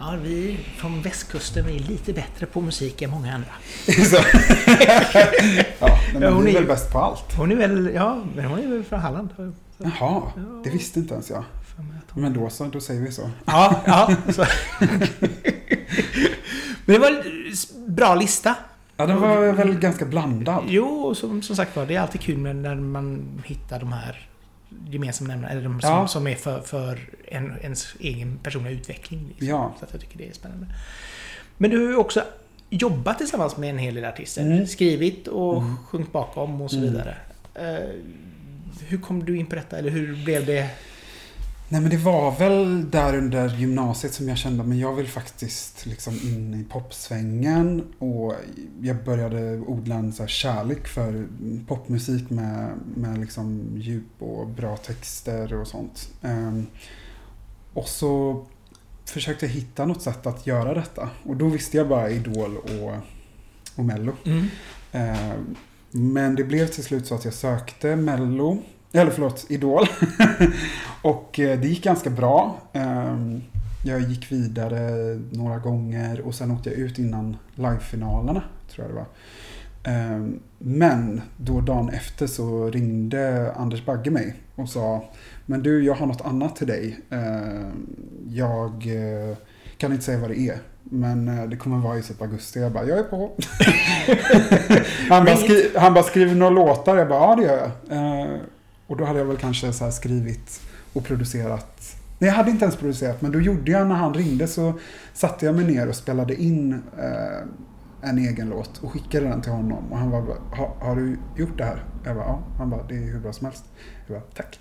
Speaker 1: Ja, vi från västkusten vi är lite bättre på musik än många andra.
Speaker 2: så. ja, men
Speaker 1: hon
Speaker 2: vi är väl bäst på allt.
Speaker 1: Hon är väl, ja, men hon är väl från Halland? jag
Speaker 2: Jaha,
Speaker 1: Ja.
Speaker 2: det visste inte ens jag. Men då så, då säger vi så.
Speaker 1: Ja, ja. Så. Men det var en bra lista.
Speaker 2: Ja, den var väl ganska blandad.
Speaker 1: Jo, som, som sagt var, det är alltid kul när man hittar de här gemensamma nämnarna, eller de som,
Speaker 2: Ja.
Speaker 1: som är för, för en, ens egen personliga utveckling. Liksom.
Speaker 2: Ja.
Speaker 1: Så att jag tycker det är spännande. Men du har ju också jobbat tillsammans med en hel del artister.
Speaker 2: Mm.
Speaker 1: Skrivit och
Speaker 2: Mm.
Speaker 1: sjungit bakom och så
Speaker 2: Mm.
Speaker 1: vidare. Eh, hur kom du in på detta? Eller hur blev det?
Speaker 2: Nej men det var väl där under gymnasiet som jag kände men jag vill faktiskt liksom in i popsvängen och jag började odla en så kärlek för popmusik med, med liksom djup och bra texter och sånt. Um, och så försökte jag hitta något sätt att göra detta och då visste jag bara Idol och, och Mello.
Speaker 1: Mm.
Speaker 2: Um, men det blev till slut så att jag sökte Mello eller förlåt, Idol. och eh, det gick ganska bra. Ehm, jag gick vidare några gånger och sen åkte jag ut innan livefinalerna, tror jag det var. Ehm, men då dagen efter så ringde Anders Bagge mig och sa Men du, jag har något annat till dig. Ehm, jag eh, kan inte säga vad det är. Men eh, det kommer vara i typ augusti. Jag bara, jag är på. han, bara skri- han bara skriver några låtar. Jag bara, ja det gör jag. Och då hade jag väl kanske så skrivit och producerat. Nej, jag hade inte ens producerat, men då gjorde jag när han ringde så satte jag mig ner och spelade in eh, en egen låt och skickade den till honom. Och han bara, har, har du gjort det här? Jag bara, ja. Han bara, det är hur bra som helst. Jag bara, tack.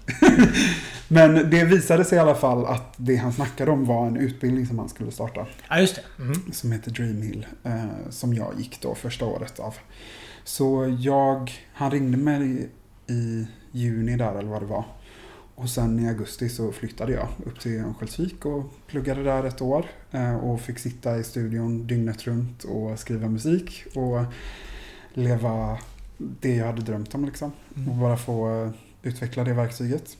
Speaker 2: men det visade sig i alla fall att det han snackade om var en utbildning som han skulle starta.
Speaker 1: Ja, just det. Mm.
Speaker 2: Som heter Dream Hill. Eh, som jag gick då första året av. Så jag, han ringde mig i juni där eller vad det var. Och sen i augusti så flyttade jag upp till Örnsköldsvik och pluggade där ett år. Eh, och fick sitta i studion dygnet runt och skriva musik och leva det jag hade drömt om liksom. Mm. Och bara få eh, utveckla det verktyget.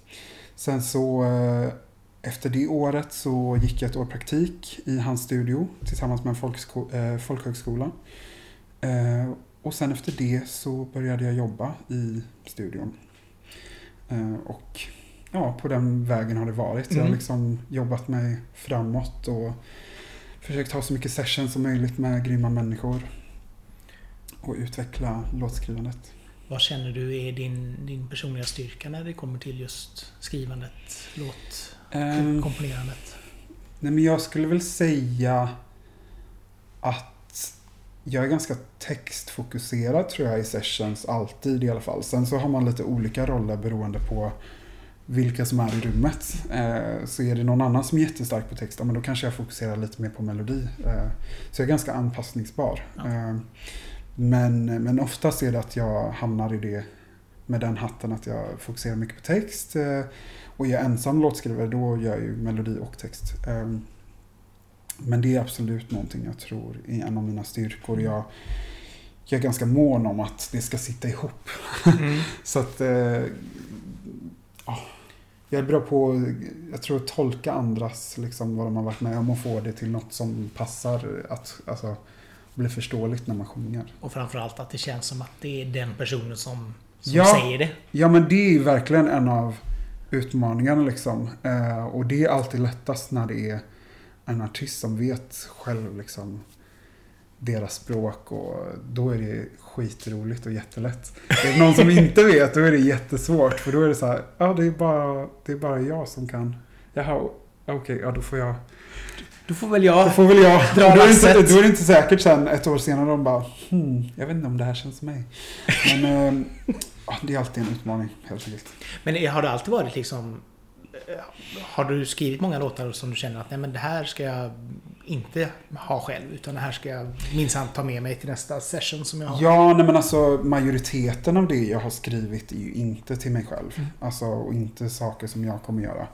Speaker 2: Sen så eh, efter det året så gick jag ett år praktik i hans studio tillsammans med en folkhögskola. Och sen efter det så började jag jobba i studion. Eh, och ja, på den vägen har det varit. Mm. Jag har mm. liksom jobbat mig framåt och försökt ha så mycket sessions som möjligt med grymma människor. Och utveckla låtskrivandet.
Speaker 1: Vad känner du är din, din personliga styrka när det kommer till just skrivandet, låtkomponerandet? Um,
Speaker 2: nej men jag skulle väl säga att jag är ganska textfokuserad tror jag i sessions, alltid i alla fall. Sen så har man lite olika roller beroende på vilka som är i rummet. Eh, så är det någon annan som är jättestark på text, men då kanske jag fokuserar lite mer på melodi. Eh, så jag är ganska anpassningsbar. Ja. Eh, men, men oftast är det att jag hamnar i det med den hatten att jag fokuserar mycket på text. Och är jag ensam låtskrivare då gör jag ju melodi och text. Men det är absolut någonting jag tror är en av mina styrkor. Jag, jag är ganska mån om att det ska sitta ihop. Mm. så att eh, ja, jag är bra på jag tror, att tolka andras, liksom, vad de har varit med om och få det till något som passar. Att alltså, bli förståeligt när man sjunger.
Speaker 1: Och framförallt att det känns som att det är den personen som, som ja, säger det.
Speaker 2: Ja, men det är ju verkligen en av utmaningarna. Liksom. Eh, och det är alltid lättast när det är en artist som vet själv liksom deras språk och då är det skitroligt och jättelätt. Är det någon som inte vet då är det jättesvårt för då är det så här, ja det är bara, det är bara jag som kan. Jaha, okej, okay, ja då får jag
Speaker 1: då får väl jag,
Speaker 2: då får väl jag. dra då är, inte, då är det inte säkert sen ett år senare de bara hmm, jag vet inte om det här känns som mig. Men äh, det är alltid en utmaning helt enkelt.
Speaker 1: Men har det alltid varit liksom har du skrivit många låtar som du känner att nej men det här ska jag inte ha själv utan det här ska jag minsann ta med mig till nästa session som jag har?
Speaker 2: Ja, nej men alltså majoriteten av det jag har skrivit är ju inte till mig själv. Mm. Alltså och inte saker som jag kommer göra.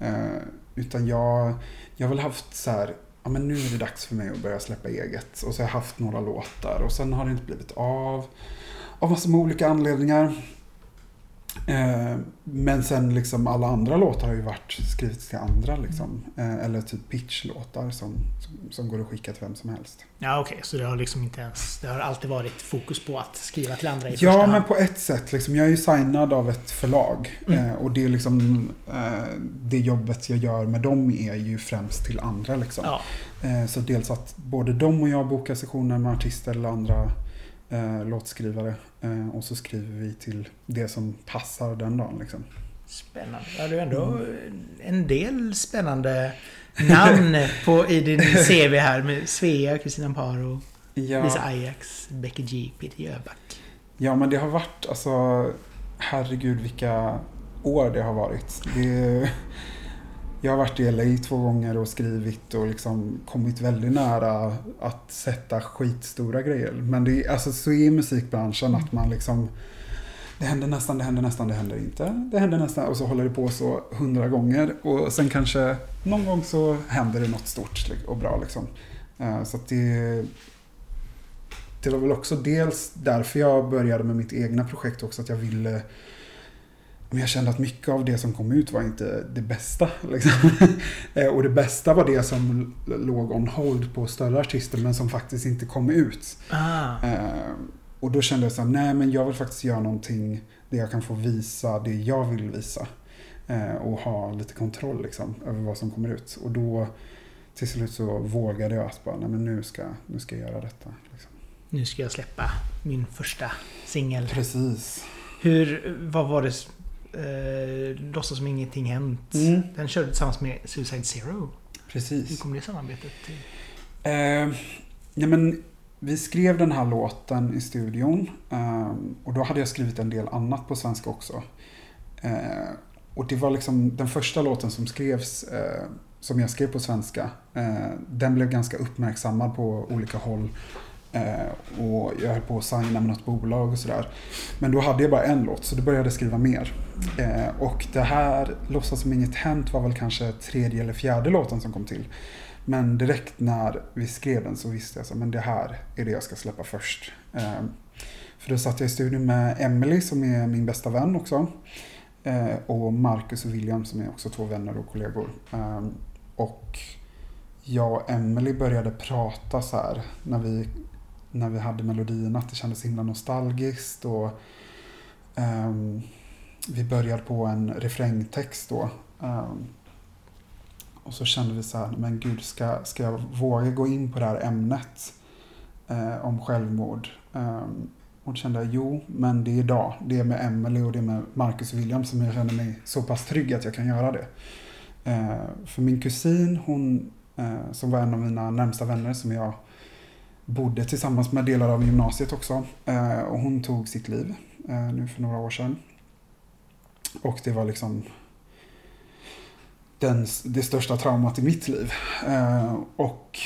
Speaker 2: Eh, utan jag, jag har väl haft så här, ja men nu är det dags för mig att börja släppa eget. Och så har jag haft några låtar och sen har det inte blivit av. Av massor med olika anledningar. Eh, men sen liksom alla andra låtar har ju varit skrivits till andra liksom. Eh, eller typ pitchlåtar som, som, som, går att skicka till vem som helst.
Speaker 1: Ja okej, okay. så det har liksom inte ens... Det har alltid varit fokus på att skriva till andra i
Speaker 2: Ja, men hand. på ett sätt. Liksom, jag är ju signad av ett förlag. Mm. Eh, och det är liksom... det jobbet jag gör med dem är ju främst till andra liksom. Ja. så dels att både de och jag bokar sessioner med artister eller andra eh, låtskrivare. Eh, och så skriver vi till det som passar den dagen. Liksom.
Speaker 1: Spännande. Ja, du har ändå mm. en del spännande namn på, i din CV här med Svea, Kristina Amparo, ja. Lisa Ajax, Becky G, Peter Jöback.
Speaker 2: Ja, men det har varit alltså... Herregud vilka år det har varit. Det, jag har varit i LA två gånger och skrivit och liksom kommit väldigt nära att sätta skitstora grejer. Men det är, alltså, så är musikbranschen att man liksom det händer nästan, det händer nästan, det händer inte. Det händer nästan och så håller det på så hundra gånger. Och sen kanske någon gång så händer det något stort och bra liksom. Eh, så att det, det var väl också dels därför jag började med mitt egna projekt också. Att jag ville men jag kände att mycket av det som kom ut var inte det bästa. Liksom. Eh, och det bästa var det som låg on hold på större artister men som faktiskt inte kom ut.
Speaker 1: Ah.
Speaker 2: Eh, och då kände jag så här, nej men jag vill faktiskt göra någonting där jag kan få visa det jag vill visa. Eh, och ha lite kontroll liksom, över vad som kommer ut. Och då till slut så vågade jag att bara, nej men nu ska, nu ska jag göra detta. Liksom.
Speaker 1: Nu ska jag släppa min första singel.
Speaker 2: Precis.
Speaker 1: Hur, vad var det? Eh, låtsas som ingenting hänt.
Speaker 2: Mm.
Speaker 1: Den körde tillsammans med Suicide Zero. Hur
Speaker 2: Precis.
Speaker 1: kom det samarbetet till?
Speaker 2: Eh, ja, men vi skrev den här låten i studion eh, och då hade jag skrivit en del annat på svenska också. Eh, och det var liksom den första låten som skrevs, eh, som jag skrev på svenska. Eh, den blev ganska uppmärksammad på olika håll. Eh, och jag höll på att signa med något bolag och sådär. Men då hade jag bara en låt så då började jag skriva mer. Eh, och det här, Låtsas som inget hänt, var väl kanske tredje eller fjärde låten som kom till. Men direkt när vi skrev den så visste jag att det här är det jag ska släppa först. Eh, för då satt jag i studion med Emily som är min bästa vän också. Eh, och Marcus och William som är också två vänner och kollegor. Eh, och jag och Emily började prata så här när vi, när vi hade melodierna att det kändes himla nostalgiskt. Och, um, vi började på en refrängtext då. Um, och så kände vi så här, men gud, ska, ska jag våga gå in på det här ämnet uh, om självmord? Um, och då kände jag, jo, men det är idag. Det är med Emily och det är med Marcus och William som jag känner mig så pass trygg att jag kan göra det. Uh, för min kusin, hon uh, som var en av mina närmsta vänner som jag bodde tillsammans med delar av gymnasiet också. Eh, och hon tog sitt liv eh, nu för några år sedan. Och det var liksom den, det största traumat i mitt liv. Eh, och,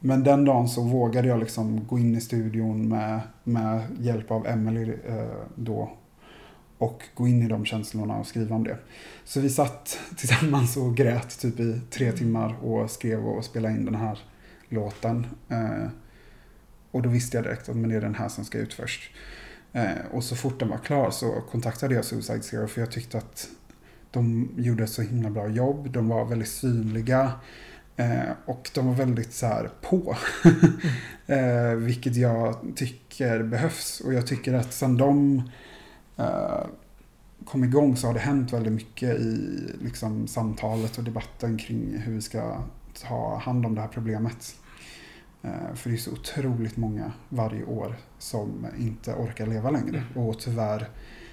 Speaker 2: men den dagen så vågade jag liksom gå in i studion med, med hjälp av Emelie eh, då. Och gå in i de känslorna och skriva om det. Så vi satt tillsammans och grät typ i tre timmar och skrev och spelade in den här låten. Eh, och då visste jag direkt att men det är den här som ska ut först. Eh, och så fort den var klar så kontaktade jag Suicide Zero för jag tyckte att de gjorde ett så himla bra jobb. De var väldigt synliga. Eh, och de var väldigt så här på. eh, vilket jag tycker behövs. Och jag tycker att sen de eh, kom igång så har det hänt väldigt mycket i liksom, samtalet och debatten kring hur vi ska ta hand om det här problemet. Eh, för det är så otroligt många varje år som inte orkar leva längre.
Speaker 1: Mm.
Speaker 2: Och tyvärr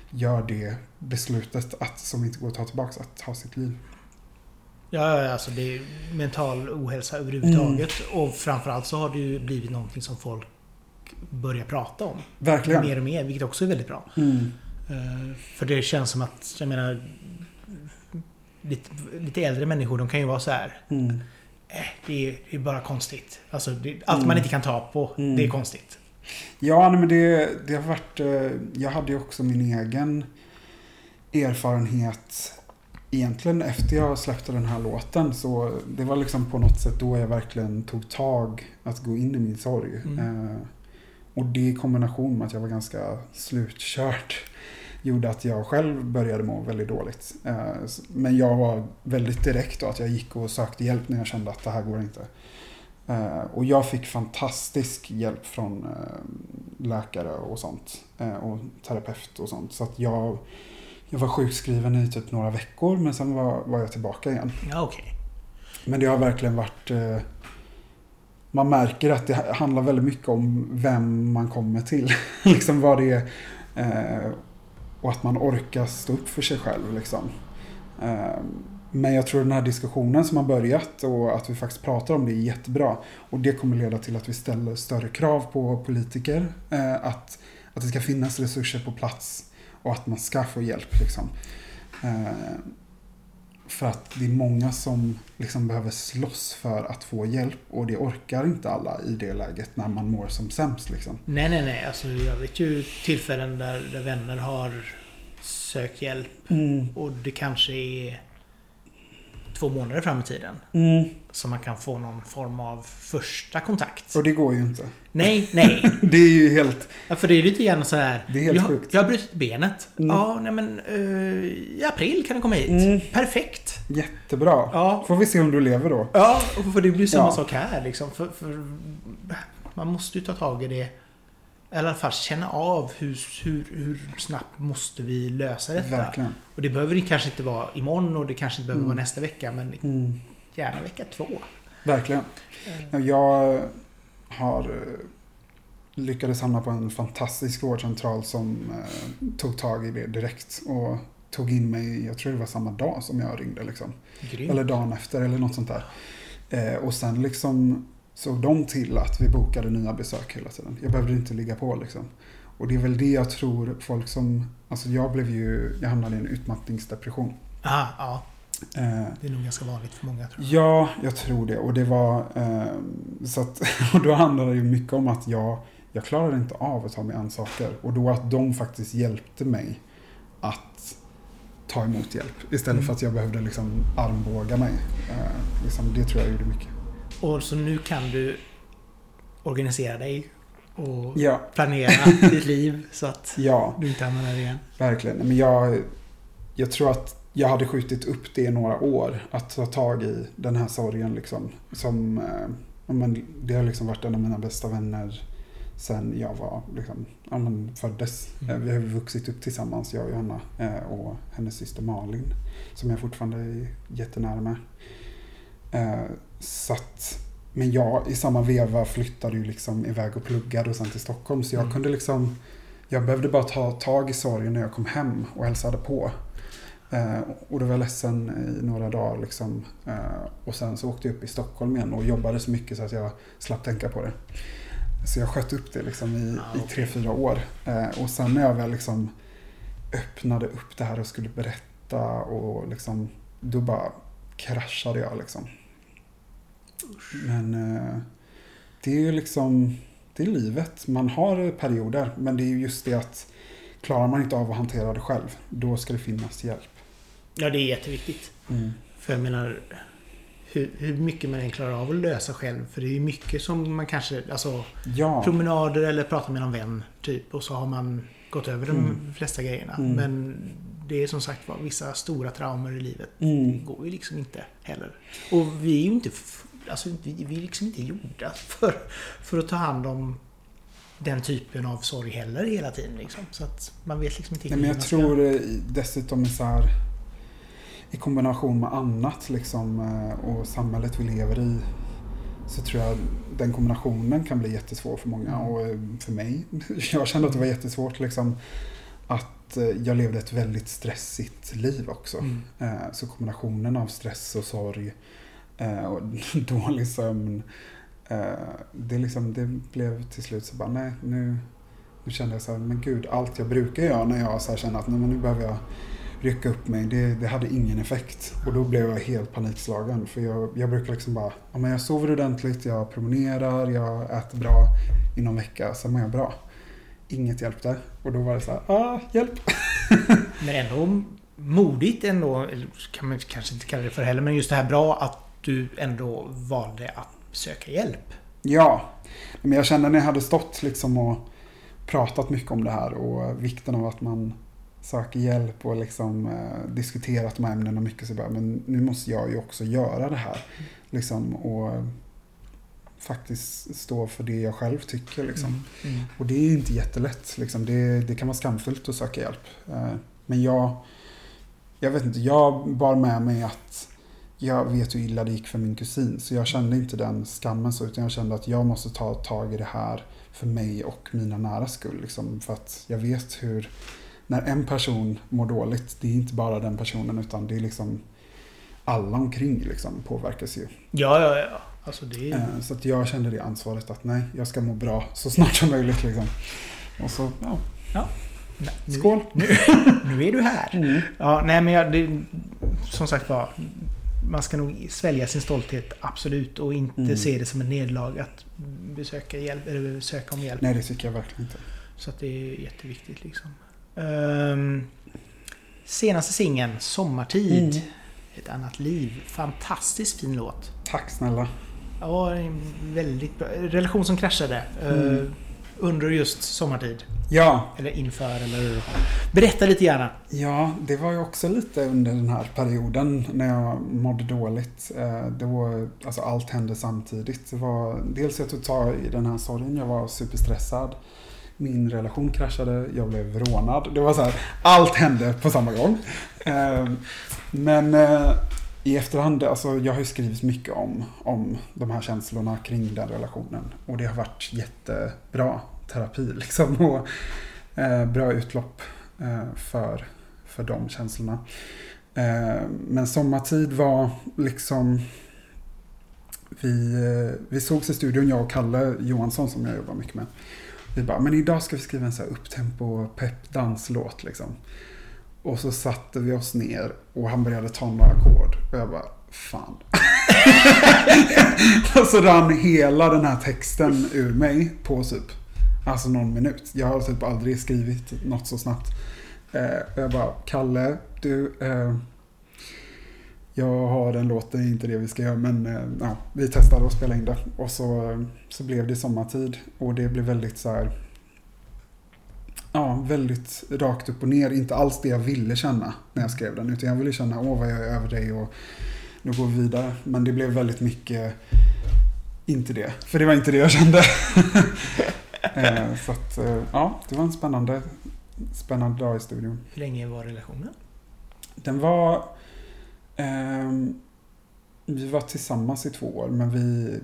Speaker 2: gör det beslutet att, som inte går att ta tillbaka, att ta sitt liv.
Speaker 1: Ja, alltså det är mental ohälsa överhuvudtaget. Och framförallt så har det ju blivit någonting som folk börjar prata om.
Speaker 2: Verkligen.
Speaker 1: Mer och mer, vilket också är väldigt bra.
Speaker 2: Mm.
Speaker 1: Eh, För det känns som att, jag menar... Lite, lite äldre människor, de kan ju vara så här.
Speaker 2: Mm.
Speaker 1: Eh, det, är, det är bara konstigt. Alltså, det, allt
Speaker 2: Mm.
Speaker 1: man inte kan ta på,
Speaker 2: Mm.
Speaker 1: det är konstigt.
Speaker 2: Ja, nej, men det, det har varit... eh, Jag hade ju också min egen erfarenhet egentligen efter jag släppte den här låten. Så det var liksom på något sätt då jag verkligen tog tag att gå in i min sorg.
Speaker 1: Mm.
Speaker 2: Eh, och det i kombination med att jag var ganska slutkört gjorde att jag själv började må väldigt dåligt. Eh, men jag var väldigt direkt då att jag gick och sökte hjälp när jag kände att det här går inte. Eh, och jag fick fantastisk hjälp från eh, läkare och sånt. Och terapeut och sånt. Så att jag, jag var sjukskriven i typ några veckor men sen var, var jag tillbaka igen.
Speaker 1: Ja, okej.
Speaker 2: Men det har verkligen varit... Man märker att det handlar väldigt mycket om vem man kommer till. liksom vad det är. Och att man orkar stå upp för sig själv. Liksom. Ehm, men jag tror den här diskussionen som har börjat och att vi faktiskt pratar om det är jättebra. Och det kommer leda till att vi ställer större krav på politiker. Eh, att, att det ska finnas resurser på plats och att man ska få hjälp. Liksom. Ehm, för att det är många som liksom behöver slåss för att få hjälp och det orkar inte alla i det läget när man mår som sämst. Liksom.
Speaker 1: Nej, nej, nej. Alltså, jag vet ju tillfällen där, där vänner har sökt hjälp och det kanske är två månader fram i tiden.
Speaker 2: Mm.
Speaker 1: Så man kan få någon form av första kontakt.
Speaker 2: Och det går ju inte.
Speaker 1: Nej, nej.
Speaker 2: Det är ju helt...
Speaker 1: Ja, för det är lite grann så här.
Speaker 2: Det är helt
Speaker 1: jag,
Speaker 2: sjukt.
Speaker 1: jag har brutit benet.
Speaker 2: Mm.
Speaker 1: Ja, nej men eh, i april kan du komma hit.
Speaker 2: Mm.
Speaker 1: Perfekt.
Speaker 2: Jättebra.
Speaker 1: Ja.
Speaker 2: Får vi se om du lever då.
Speaker 1: Ja, för det blir samma
Speaker 2: Ja.
Speaker 1: sak här liksom. För, för man måste ju ta tag i det. Eller i alla fall känna av hur, hur, hur snabbt måste vi lösa detta.
Speaker 2: Verkligen.
Speaker 1: Och det behöver kanske inte vara imorgon och det kanske inte behöver
Speaker 2: Mm.
Speaker 1: vara nästa vecka. Men
Speaker 2: Mm.
Speaker 1: gärna vecka två.
Speaker 2: Verkligen. Ja, Jag har eh, lyckades hamna på en fantastisk vårdcentral som eh, tog tag i det direkt och tog in mig, jag tror det var samma dag som jag ringde liksom.
Speaker 1: Grymt.
Speaker 2: Eller dagen efter eller något sånt där. Eh, och sen liksom såg de till att vi bokade nya besök hela tiden. Jag behövde inte ligga på liksom. Och det är väl det jag tror folk som, alltså jag blev ju, jag hamnade i en utmattningsdepression.
Speaker 1: Aha, ja,
Speaker 2: Eh,
Speaker 1: det är nog ganska vanligt för många tror jag.
Speaker 2: Ja, jag tror det. Och det var... Eh, så att, och då handlade det ju mycket om att jag, jag klarade inte av att ta mig an saker. Och då att de faktiskt hjälpte mig att ta emot hjälp. Istället
Speaker 1: Mm.
Speaker 2: för att jag behövde liksom armbåga mig. Eh, liksom, det tror jag gjorde mycket.
Speaker 1: Och så nu kan du organisera dig och
Speaker 2: Ja,
Speaker 1: planera ditt liv så att
Speaker 2: ja
Speaker 1: du inte hamnar där igen.
Speaker 2: verkligen. Men jag, jag tror att jag hade skjutit upp det i några år. Att ta tag i den här sorgen liksom. Som, eh, men det har liksom varit en av mina bästa vänner sen jag var, liksom, ja, men föddes.
Speaker 1: Mm.
Speaker 2: Eh, Vi har vuxit upp tillsammans, jag och Johanna. eh, Och hennes syster Malin. Som jag fortfarande är jättenära med. Så att, men jag i samma veva flyttade ju liksom iväg och pluggade och sen till Stockholm. Så jag
Speaker 1: Mm.
Speaker 2: kunde liksom, jag behövde bara ta tag i sorgen när jag kom hem och hälsade på. Eh, och då var jag ledsen i några dagar liksom. Eh, och sen så åkte jag upp i Stockholm igen och jobbade så mycket så att jag slapp tänka på det. Så jag sköt upp det liksom i,
Speaker 1: Ah,
Speaker 2: i tre, fyra år. Eh, och sen när jag väl liksom öppnade upp det här och skulle berätta och liksom, då bara kraschade jag liksom. Men eh, det är ju liksom, det är livet. Man har perioder, men det är ju just det att klarar man inte av att hantera det själv, då ska det finnas hjälp.
Speaker 1: Ja, det är jätteviktigt. För jag menar, hur, hur mycket man än klarar av att lösa själv. För det är ju mycket som man kanske, alltså
Speaker 2: Ja,
Speaker 1: promenader eller prata med någon vän typ. Och så har man gått över de
Speaker 2: Mm.
Speaker 1: flesta grejerna.
Speaker 2: Mm.
Speaker 1: Men det är som sagt var vissa stora traumer i livet. Det
Speaker 2: mm.
Speaker 1: går ju liksom inte heller. Och vi är ju inte, alltså vi, vi är liksom inte gjorda för, för att ta hand om den typen av sorg heller hela tiden liksom. Så att man vet liksom inte
Speaker 2: Nej, men jag tror eh, dessutom så här i kombination med annat liksom eh, och samhället vi lever i så tror jag den kombinationen kan bli jättesvår för många
Speaker 1: Mm.
Speaker 2: och eh, för mig. Jag kände att det var jättesvårt liksom att jag levde ett väldigt stressigt liv också.
Speaker 1: Mm.
Speaker 2: Så kombinationen av stress och sorg eh, och dålig sömn. eh, Det, liksom, det blev till slut så bara, nej nu, nu kände jag så här, men gud, allt jag brukar göra när jag så här känner att nej, men nu behöver jag rycka upp mig, det, det hade ingen effekt. Och då blev jag helt panikslagen. För jag, jag brukar liksom bara, ja, men jag sover ordentligt, jag promenerar, jag äter bra i någon vecka, sen mår jag bra. Inget hjälpte. Och då var det så här, ah, hjälp!
Speaker 1: Men ändå modigt ändå, eller kan man kanske inte kalla det för heller, men just det här bra att du ändå valde att söka hjälp.
Speaker 2: Ja, men jag kände när jag hade stått liksom och pratat mycket om det här och vikten av att man söker hjälp och liksom eh, diskuterat de här ämnena mycket så bara, men nu måste jag ju också göra det här. Liksom och faktiskt stå för det jag själv tycker liksom.
Speaker 1: Mm. Mm.
Speaker 2: Och det är inte jättelätt. Liksom. Det, det kan vara skamfullt att söka hjälp. Eh, Men jag, jag vet inte, jag bar med mig att jag vet hur illa det gick för min kusin. Så jag kände inte den skammen så, utan jag kände att jag måste ta tag i det här för mig och mina nära skull. Liksom. För att jag vet hur, när en person mår dåligt, det är inte bara den personen utan det är liksom alla omkring liksom påverkas ju.
Speaker 1: Ja, ja, ja. Alltså det är...
Speaker 2: Eh, Så att jag kände det ansvaret att nej, jag ska må bra så snart som möjligt. Liksom. Och så, ja,
Speaker 1: Nej, nu,
Speaker 2: skål!
Speaker 1: nu är du här.
Speaker 2: Mm.
Speaker 1: Ja, nej men jag, det, som sagt var, man ska nog svälja sin stolthet absolut och inte
Speaker 2: Mm.
Speaker 1: se det som en nederlag att besöka, hjälp, eller söka om hjälp.
Speaker 2: Nej, det tycker jag verkligen inte.
Speaker 1: Så att det är jätteviktigt liksom. Ehm, senaste singeln, Sommartid.
Speaker 2: Mm.
Speaker 1: Ett annat liv. Fantastiskt fin låt.
Speaker 2: Tack snälla.
Speaker 1: Ja, väldigt bra. Relation som kraschade. eh,
Speaker 2: Mm.
Speaker 1: Under just sommartid.
Speaker 2: Ja,
Speaker 1: Eller inför eller... Berätta lite gärna.
Speaker 2: Ja, det var ju också lite under den här perioden när jag mådde dåligt. Eh, Då, alltså allt hände samtidigt. Det var dels jag tog tag i den här sorgen, jag var superstressad. Min relation kraschade, jag blev rånad. Det var så här, allt hände på samma gång. Eh, Men eh, i efterhand, alltså jag har ju skrivit mycket om, om de här känslorna kring den relationen. Och det har varit jättebra terapi liksom. Och eh, bra utlopp eh, för, för de känslorna. Eh, men sommartid var liksom... Vi, eh, vi sågs i studion, jag och Kalle Johansson som jag jobbar mycket med. Vi bara, men idag ska vi skriva en så här upptempo pepp danslåt liksom. Och så satte vi oss ner och han började ta några ackord. Och jag bara, fan. och så rann hela den här texten ur mig på typ, alltså någon minut. Jag har typ aldrig skrivit något så snabbt. Eh, och jag bara, Kalle, du, eh, jag har en låt, det är inte det vi ska göra, men eh, ja, vi testade att spela in det. Och så, eh, så blev det sommartid och det blev väldigt så här, ja, väldigt rakt upp och ner. Inte alls det jag ville känna när jag skrev den, utan jag ville känna, åh vad jag är över dig och nu går vi vidare. Men det blev väldigt mycket, inte det, för det var inte det jag kände. eh, så att, eh, ja, det var en spännande, spännande dag i studion.
Speaker 1: Hur länge var relationen?
Speaker 2: Den var... ehm, vi var tillsammans i två år, men vi...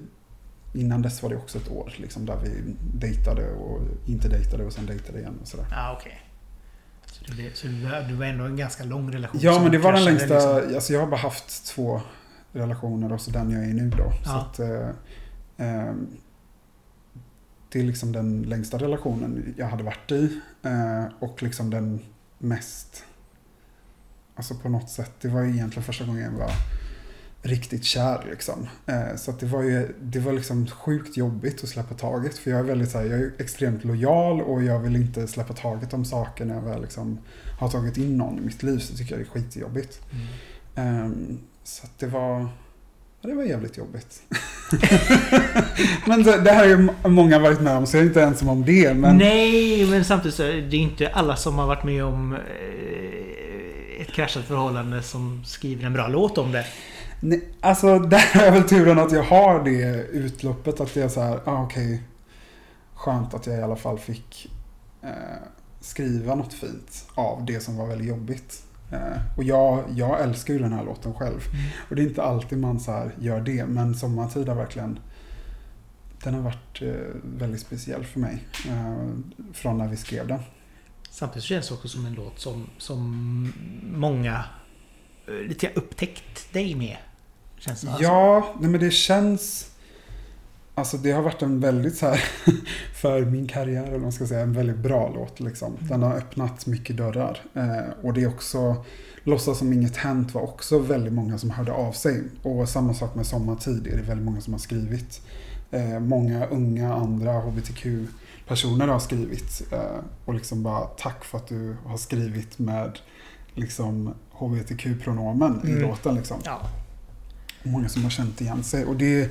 Speaker 2: Innan dess var det också ett år liksom, där vi dejtade och inte dejtade och sen dejtade igen och sådär.
Speaker 1: Ah, okej. Så, det, blev- så det var- ändå en ganska lång relation
Speaker 2: Ja, men det var den längsta...
Speaker 1: liksom.
Speaker 2: Alltså jag har bara haft två relationer och så den jag är i nu då. Så
Speaker 1: Ja.
Speaker 2: att, eh, ehm, det är liksom den längsta relationen jag hade varit i. eh, och liksom den mest... Alltså på något sätt. Det var egentligen första gången jag var riktigt kär liksom. Eh, så att det var ju det var liksom sjukt jobbigt att släppa taget. För jag är väldigt så här, jag är extremt lojal och jag vill inte släppa taget om saker när jag väl liksom har tagit in någon i mitt liv så tycker jag det är skitjobbigt.
Speaker 1: Mm.
Speaker 2: Ehm, så det var, ja, det var jävligt jobbigt. men det, det här har ju må- många varit med om så jag är inte ensam om det. Men
Speaker 1: Nej, men samtidigt så är det inte alla som har varit med om eh, ett kraschat förhållande som skriver en bra låt om det.
Speaker 2: Nej, alltså där har jag väl turen att jag har det utloppet. Att det är så här, ah, okej. skönt att jag i alla fall fick eh, skriva något fint av det som var väldigt jobbigt. Eh, och jag, jag älskar ju den här låten själv. Och det är inte alltid man så här gör det. Men Sommartid har verkligen den har varit eh, väldigt speciell för mig. Eh, från när vi skrev den.
Speaker 1: Samtidigt så känns det också som en låt som, som många eh, lite upptäckt dig med. Känns det alltså.
Speaker 2: Ja, nej men det känns... Alltså det har varit en väldigt så här, för min karriär, eller man ska säga, en väldigt bra låt liksom. Den har öppnat mycket dörrar. Eh, och det är också, Låtsas som inget hänt var också väldigt många som hörde av sig. Och samma sak med Sommartid är det väldigt många som har skrivit. Eh, många unga andra HBTQ-personer har skrivit. Eh, och liksom bara tack för att du har skrivit med liksom HBTQ-pronomen i
Speaker 1: Mm.
Speaker 2: låten liksom.
Speaker 1: Ja.
Speaker 2: Många som har känt igen sig. Och det,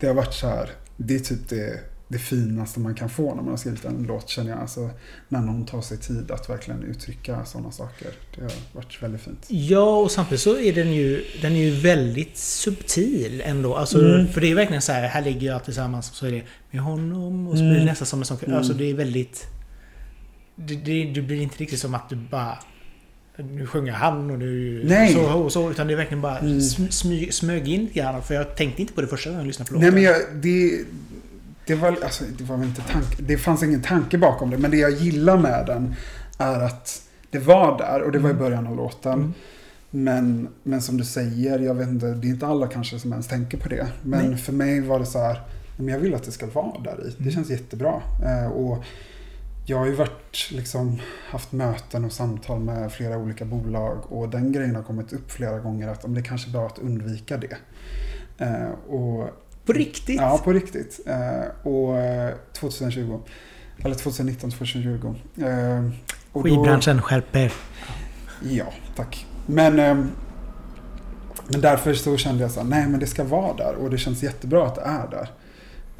Speaker 2: det har varit så här, det är typ det, det finaste man kan få när man har skrivit en låt känner jag. Alltså, när någon tar sig tid att verkligen uttrycka sådana saker. Det har varit väldigt fint.
Speaker 1: Ja, och samtidigt så är den ju, den är ju väldigt subtil ändå. Alltså,
Speaker 2: Mm.
Speaker 1: För det är verkligen så här, här ligger jag tillsammans så är det med honom och så blir det
Speaker 2: Mm.
Speaker 1: nästan som en sån...
Speaker 2: Mm.
Speaker 1: Alltså det är väldigt... Det, det, det blir inte riktigt som att du bara... Nu sjunger han och nu...
Speaker 2: Nej.
Speaker 1: Så och så. Utan det är verkligen bara
Speaker 2: Mm.
Speaker 1: sm, smy, smög in lite grann. För jag tänkte inte på det första gången jag lyssnade på låten.
Speaker 2: Nej men jag, det, det var, alltså, det var inte tanke, det fanns ingen tanke bakom det. Men det jag gillar med den är att det var där och det var i
Speaker 1: Mm.
Speaker 2: början av låten.
Speaker 1: Mm.
Speaker 2: Men, men som du säger, jag vet inte, det är inte alla kanske som ens tänker på det. Men
Speaker 1: Nej.
Speaker 2: för mig var det så här, men jag vill att det ska vara där i. Det
Speaker 1: Mm.
Speaker 2: känns jättebra. Eh, och jag har ju varit, liksom, haft möten och samtal med flera olika bolag och den grejen har kommit upp flera gånger att om det kanske är bra att undvika det. Eh, och,
Speaker 1: På riktigt?
Speaker 2: ja, på riktigt. Eh, och eh, 2020, eller 2019, 2020. Eh, och då-
Speaker 1: Skivbranschen skärper.
Speaker 2: Ja, tack. Men, ehm, men därför så kände jag så här, nej men det ska vara där och det känns jättebra att det är där.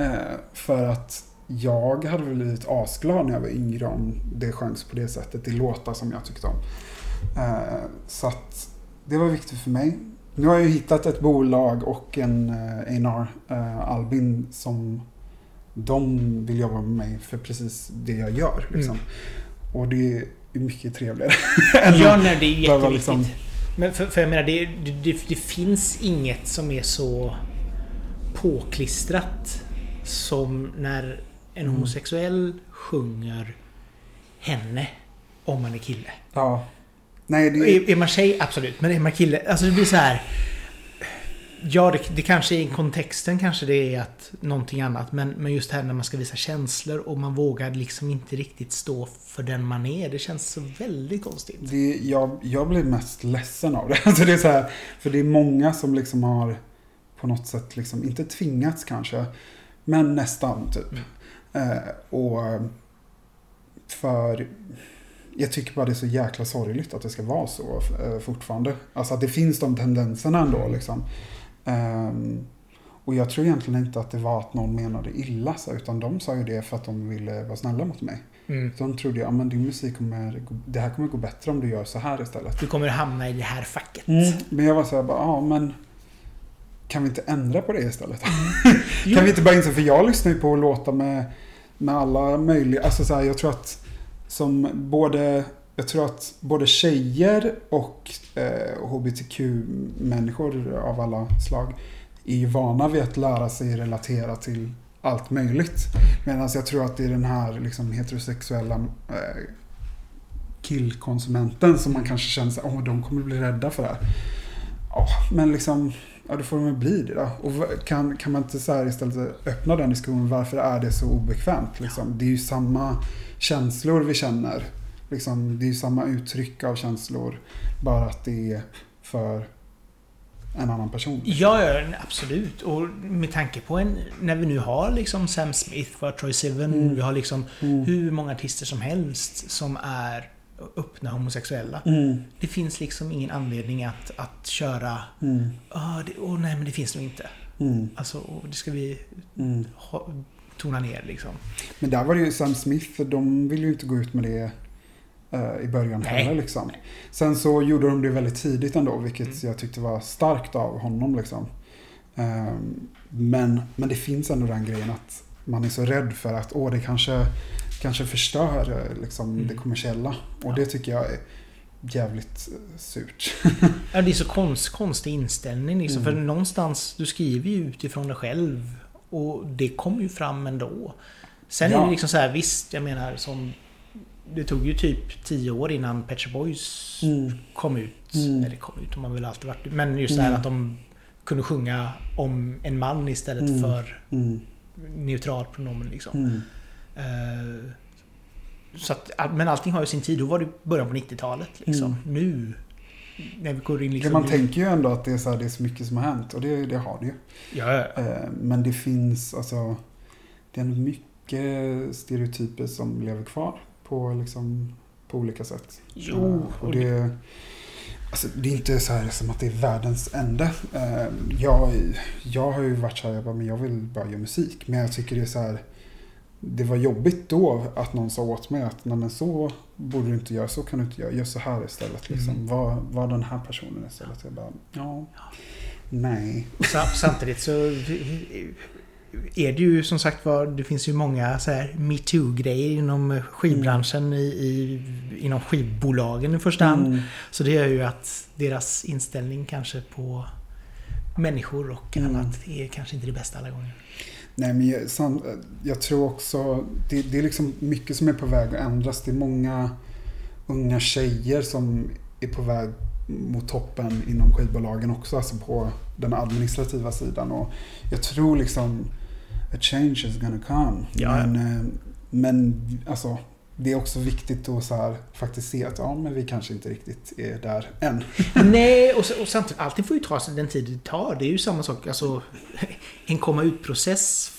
Speaker 2: Eh, för att jag hade väl blivit asglad när jag var yngre om det sjöngs på det sättet i låtar som jag tyckte om. Eh, så att det var viktigt för mig. Nu har jag ju hittat ett bolag och en eh, A&R, eh, Albin, som de vill jobba med mig för precis det jag gör. Liksom.
Speaker 1: Mm.
Speaker 2: Och det är mycket trevligare.
Speaker 1: Ja, nej, det är jätteviktigt.
Speaker 2: liksom-
Speaker 1: Men för, för jag menar, det, det, det, det finns inget som är så påklistrat som när en
Speaker 2: Mm.
Speaker 1: homosexuell sjunger henne om man är kille.
Speaker 2: Ja. Nej, det
Speaker 1: Är, är man tjej? Absolut. Men är man kille? Alltså det blir så här. Ja, det, det kanske i kontexten kanske det är att någonting annat. Men, men just här när man ska visa känslor och man vågar liksom inte riktigt stå för den man är. Det känns så väldigt konstigt.
Speaker 2: det, jag, jag blir mest ledsen av det. Alltså det är så här, för det är många som liksom har på något sätt, liksom, inte tvingats kanske, men nästan typ. Eh, och för jag tycker bara det är så jäkla sorgligt att det ska vara så eh, fortfarande. Alltså att det finns de tendenserna ändå liksom. Ehm, och jag tror egentligen inte att det var att någon menade illa, så, utan de sa ju det för att de ville vara snälla mot mig.
Speaker 1: Mm.
Speaker 2: De trodde jag, men din musik kommer, det här kommer gå bättre om du gör så här istället.
Speaker 1: Du kommer hamna i det här facket.
Speaker 2: Men jag var så här, bara, ja men kan vi inte ändra på det istället?
Speaker 1: Jo.
Speaker 2: kan vi inte bara inse, för jag lyssnar ju på låtar med, med alla möjliga, alltså så här, jag tror att som både, jag tror att både tjejer och eh, HBTQ-människor av alla slag är ju vana vid att lära sig relatera till allt möjligt. Medan jag tror att det är den här liksom, heterosexuella eh, killkonsumenten som man kanske känner sig, åh de kommer bli rädda för det här. Ja, men liksom, ja då får de väl bli det då. Och kan, kan man inte så här istället öppna den diskussionen, varför är det så obekvämt? Liksom? Det är ju samma känslor vi känner. Liksom, det är ju samma uttryck av känslor, bara att det är för en annan person.
Speaker 1: Ja, ja, absolut. Och med tanke på en... När vi nu har liksom Sam Smith, vi har Troy Sivan,
Speaker 2: Mm.
Speaker 1: vi har liksom
Speaker 2: Mm.
Speaker 1: hur många artister som helst som är öppna homosexuella.
Speaker 2: Mm.
Speaker 1: Det finns liksom ingen anledning att, att köra...
Speaker 2: Mm.
Speaker 1: Ah, det, åh nej, men det finns nog inte.
Speaker 2: Mm.
Speaker 1: Alltså, åh, det ska vi
Speaker 2: Mm.
Speaker 1: ha, tona ner liksom.
Speaker 2: Men där var det ju Sam Smith, de ville ju inte gå ut med det eh, i början
Speaker 1: Nej.
Speaker 2: heller. Liksom. Sen så gjorde de det väldigt tidigt ändå, vilket
Speaker 1: Mm.
Speaker 2: jag tyckte var starkt av honom. Liksom. Ehm, men, men det finns ändå den grejen att man är så rädd för att åh, det kanske, kanske förstör liksom,
Speaker 1: Mm.
Speaker 2: det kommersiella. Och
Speaker 1: Ja.
Speaker 2: det tycker jag är jävligt eh, surt.
Speaker 1: Ja, det är så konst, konstig inställning liksom.
Speaker 2: Mm.
Speaker 1: För någonstans, du skriver ju utifrån dig själv. Och det kommer ju fram ändå. Sen är
Speaker 2: Ja.
Speaker 1: det liksom så här, visst, jag menar som... Det tog ju typ 10 år innan Pet Shop Boys kom ut.
Speaker 2: Mm.
Speaker 1: Eller kom ut, de har väl alltid varit Men just det här
Speaker 2: Mm.
Speaker 1: att de kunde sjunga om en man istället
Speaker 2: Mm.
Speaker 1: för
Speaker 2: Mm.
Speaker 1: neutralt pronomen liksom. Eh, så att, men allting har ju sin tid. Då var det början på 90-talet liksom.
Speaker 2: Mm.
Speaker 1: Nu... När vi går in liksom...
Speaker 2: Man
Speaker 1: i-
Speaker 2: tänker ju ändå att det är, så här, det är så mycket som har hänt och det, det har det ju.
Speaker 1: Ja, ja.
Speaker 2: Eh, Men det finns alltså Det är ändå mycket stereotyper som lever kvar på, liksom, på olika sätt.
Speaker 1: Jo,
Speaker 2: Eh, och det, alltså, det är inte så här som att det är världens ände. Jag, jag har ju varit så här, jag, bara, men jag vill bara göra musik. Men jag tycker det är så här Det var jobbigt då att någon sa åt mig att Nej, men så borde du inte göra, så kan du inte göra, gör så här istället. Liksom.
Speaker 1: Mm.
Speaker 2: Var, var den här personen istället. Jag bara, ja, nej.
Speaker 1: Sa- Samtidigt så är det ju som sagt var, det finns ju många så här metoo-grejer inom skivbranschen i, i, inom skivbolagen i första hand.
Speaker 2: Mm.
Speaker 1: Så det gör ju att deras inställning kanske på människor och
Speaker 2: Mm.
Speaker 1: annat är kanske inte det bästa alla gånger.
Speaker 2: Nej, men jag, sam, jag tror också, det, det är liksom mycket som är på väg att ändras. Det är många unga tjejer som är på väg mot toppen inom skivbolagen också, alltså på den administrativa sidan. Och jag tror liksom, a change is gonna come.
Speaker 1: Ja.
Speaker 2: Men, eh, men alltså, det är också viktigt att så här, faktiskt se att ja, men vi kanske inte riktigt är där än.
Speaker 1: Nej, och, och samtidigt, allting får ju ta den tid det tar. Det är ju samma sak, alltså en komma ut-process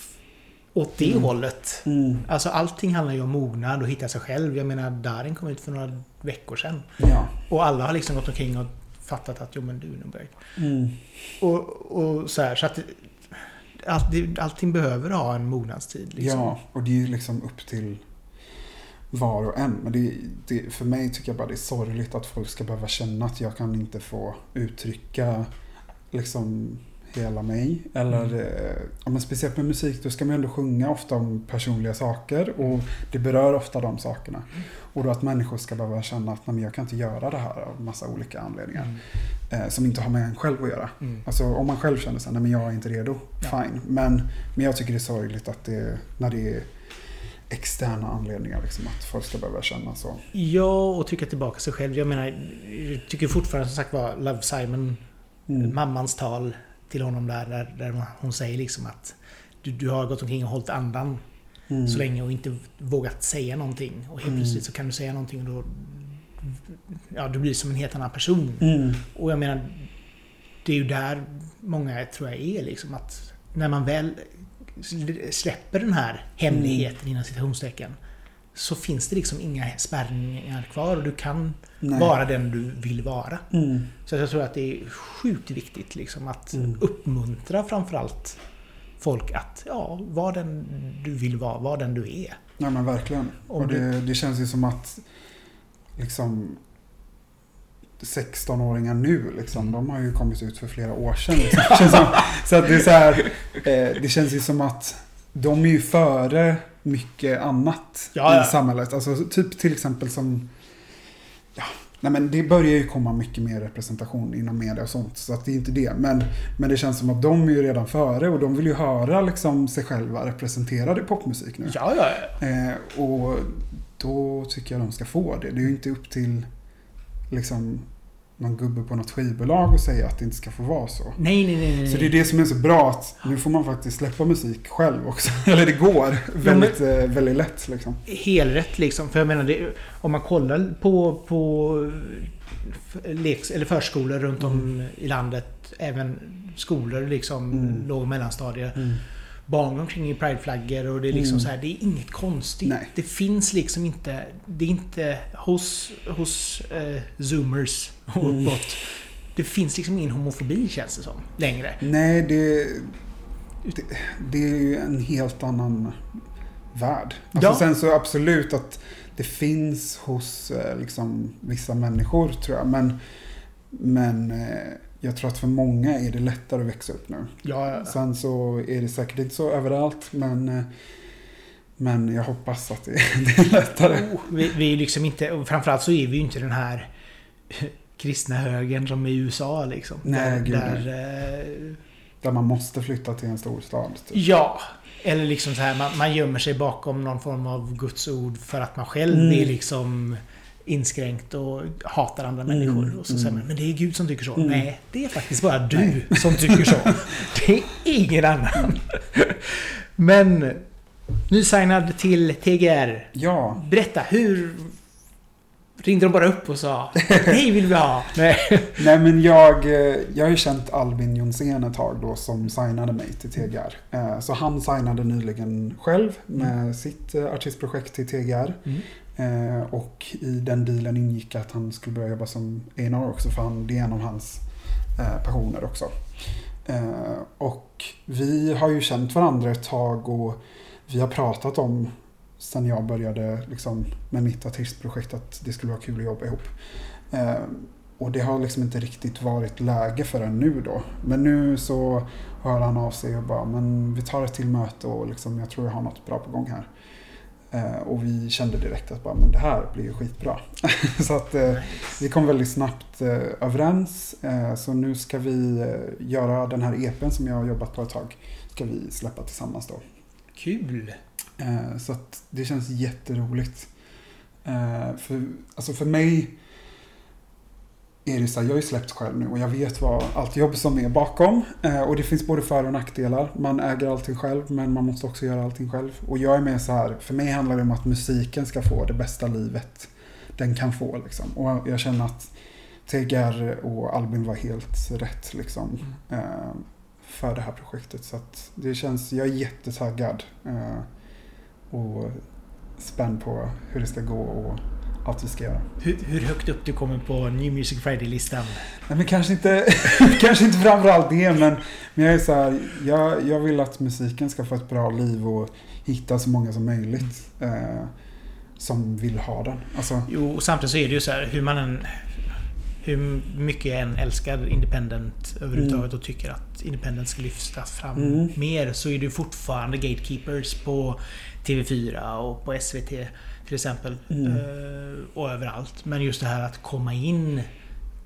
Speaker 1: åt det
Speaker 2: Mm.
Speaker 1: hållet.
Speaker 2: Mm.
Speaker 1: Alltså allting handlar ju om mognad och hitta sig själv. Jag menar, Darin kom ut för några veckor sedan.
Speaker 2: Ja.
Speaker 1: Och alla har liksom gått omkring och fattat att jo men du, nu börjar
Speaker 2: Mm.
Speaker 1: och, och så här, så att det- allting behöver ha en mognadstid. Liksom.
Speaker 2: Ja, och det är ju liksom upp till var och en. Men det, det, för mig tycker jag bara det är sorgligt att folk ska behöva känna att jag kan inte få uttrycka liksom hela mig. Eller,
Speaker 1: Mm.
Speaker 2: eh, ja, men speciellt med musik, då ska man ju ändå sjunga ofta om personliga saker och det berör ofta de sakerna. Och då att människor ska behöva känna att "Nej, men jag kan inte göra det här av massa olika anledningar.
Speaker 1: Mm.
Speaker 2: Eh, som inte har med en själv att göra.
Speaker 1: Mm.
Speaker 2: Alltså om man själv känner sig, nej men jag är inte redo,
Speaker 1: Ja.
Speaker 2: fine. Men, men jag tycker det är sorgligt att det, när det är externa anledningar, liksom, att folk ska behöva känna så.
Speaker 1: Ja, och trycka tillbaka sig själv. Jag menar, jag tycker fortfarande som sagt var Love Simon,
Speaker 2: Mm.
Speaker 1: mammans tal till honom där, där, där hon säger liksom att du, du har gått omkring och hållit andan
Speaker 2: Mm.
Speaker 1: så länge och inte vågat säga någonting. Och helt
Speaker 2: Mm.
Speaker 1: plötsligt så kan du säga någonting och då... Ja, du blir som en helt annan person.
Speaker 2: Mm.
Speaker 1: Och jag menar, det är ju där många tror jag är liksom att när man väl släpper den här hemligheten inom citationstecken så finns det liksom inga spärrningar kvar och du kan
Speaker 2: Nej.
Speaker 1: vara den du vill vara.
Speaker 2: Mm.
Speaker 1: Så jag tror att det är sjukt viktigt liksom att
Speaker 2: Mm.
Speaker 1: uppmuntra framförallt folk att ja, var den du vill vara, var den du är.
Speaker 2: Ja men verkligen.
Speaker 1: Om
Speaker 2: och det, det känns ju som att liksom 16-åringar nu, liksom, de har ju kommit ut för flera år sedan. Liksom. Så att det är så här, det känns ju som att de är ju före mycket annat
Speaker 1: Ja, ja.
Speaker 2: i samhället. Alltså typ till exempel som Ja, nej men det börjar ju komma mycket mer representation inom media och sånt. Så att det är inte det. Men, men det känns som att de är ju redan före och de vill ju höra liksom sig själva representerade i popmusik nu.
Speaker 1: Ja, ja, ja.
Speaker 2: Eh, och då tycker jag de ska få det. Det är ju inte upp till liksom någon gubbe på något skivbolag och säga att det inte ska få vara så.
Speaker 1: Nej, nej, nej. nej.
Speaker 2: Så det är det som är så bra att nu får man faktiskt släppa musik själv också. Eller det går väldigt, eh, väldigt lätt liksom.
Speaker 1: helrätt liksom. För jag menar, det, om man kollar på, på leks, eller förskolor runt om i landet, även skolor liksom,
Speaker 2: Mm.
Speaker 1: låg och mellanstadier. Barn går omkring i prideflaggor och det är liksom
Speaker 2: Mm.
Speaker 1: så här, det är inget konstigt.
Speaker 2: Nej.
Speaker 1: Det finns liksom inte, det är inte hos, hos eh, zoomers och
Speaker 2: Mm.
Speaker 1: uppåt. Det finns liksom ingen homofobi känns det som, längre.
Speaker 2: Nej, det, det, det är ju en helt annan värld. Alltså
Speaker 1: Ja.
Speaker 2: Sen så absolut att det finns hos eh, liksom, vissa människor tror jag. Men, men eh, jag tror att för många är det lättare att växa upp nu.
Speaker 1: Ja,
Speaker 2: Sen så är det säkert inte så överallt. Men, eh, men jag hoppas att det, är lättare.
Speaker 1: Oh, vi, vi är liksom inte, och framförallt så är vi ju inte den här kristna högern som i USA liksom.
Speaker 2: Nej,
Speaker 1: där,
Speaker 2: gud,
Speaker 1: där, eh,
Speaker 2: Där man måste flytta till en stor stad. Typ.
Speaker 1: Ja, eller liksom så här, man, man gömmer sig bakom någon form av Guds ord för att man själv
Speaker 2: Mm.
Speaker 1: är liksom inskränkt och hatar andra
Speaker 2: Mm,
Speaker 1: människor. Och så säger
Speaker 2: mm.
Speaker 1: man, men det är Gud som tycker så.
Speaker 2: Mm.
Speaker 1: Nej, det är faktiskt bara du som tycker så. Det är ingen annan. Men, nysignad till TGR.
Speaker 2: Ja,
Speaker 1: Berätta, hur ringde de bara upp och sa Nej vill vi ha? Nej.
Speaker 2: Nej men jag, eh, jag har ju känt Albin Jonsén ett tag då som signade mig till TGR. Eh, Så han signade nyligen själv med sitt eh, artistprojekt till TGR.
Speaker 1: Mm.
Speaker 2: Eh, Och i den dealen ingick att han skulle börja jobba som A&R också för han, det är en av hans eh, passioner också. Eh, Och vi har ju känt varandra ett tag och vi har pratat om sen jag började liksom, med mitt artistprojekt att det skulle vara kul att jobba ihop. Eh, och det har liksom inte riktigt varit läge förrän nu då. Men nu så hör han av sig och bara, men vi tar ett till möte och liksom, jag tror jag har något bra på gång här. Eh, och vi kände direkt att bara, men det här blir ju skitbra. så att eh, vi kom väldigt snabbt eh, överens. Så nu ska vi göra den här EPn som jag har jobbat på ett tag. Ska vi släppa tillsammans då.
Speaker 1: Kul.
Speaker 2: Så att det känns jätteroligt. För, alltså för mig, är det så här, jag har ju släppt själv nu och jag vet vad allt jobb som är bakom. Eh, och det finns både för och nackdelar. Man äger allting själv men man måste också göra allting själv. Och jag är mer så här, för mig handlar det om att musiken ska få det bästa livet den kan få. Liksom. Och jag känner att TGR och Albin var helt rätt liksom, mm. eh, för det här projektet. Så att det känns, jag är jättetaggad. Eh, och spänd på hur det ska gå och allt vi ska göra.
Speaker 1: Hur, hur högt upp du kommer på New Music Friday-listan?
Speaker 2: Nej men kanske inte, kanske inte framförallt det men, men jag är så här, jag, jag vill att musiken ska få ett bra liv och hitta så många som möjligt. Eh, som vill ha den. Alltså...
Speaker 1: Jo, och samtidigt så är det ju så här hur man än... Hur mycket jag än älskar Independent överhuvudtaget mm. och tycker att Independent ska lyftas fram mm. mer så är det fortfarande gatekeepers på TV4 och på SVT till exempel. Mm. Eh, och överallt. Men just det här att komma in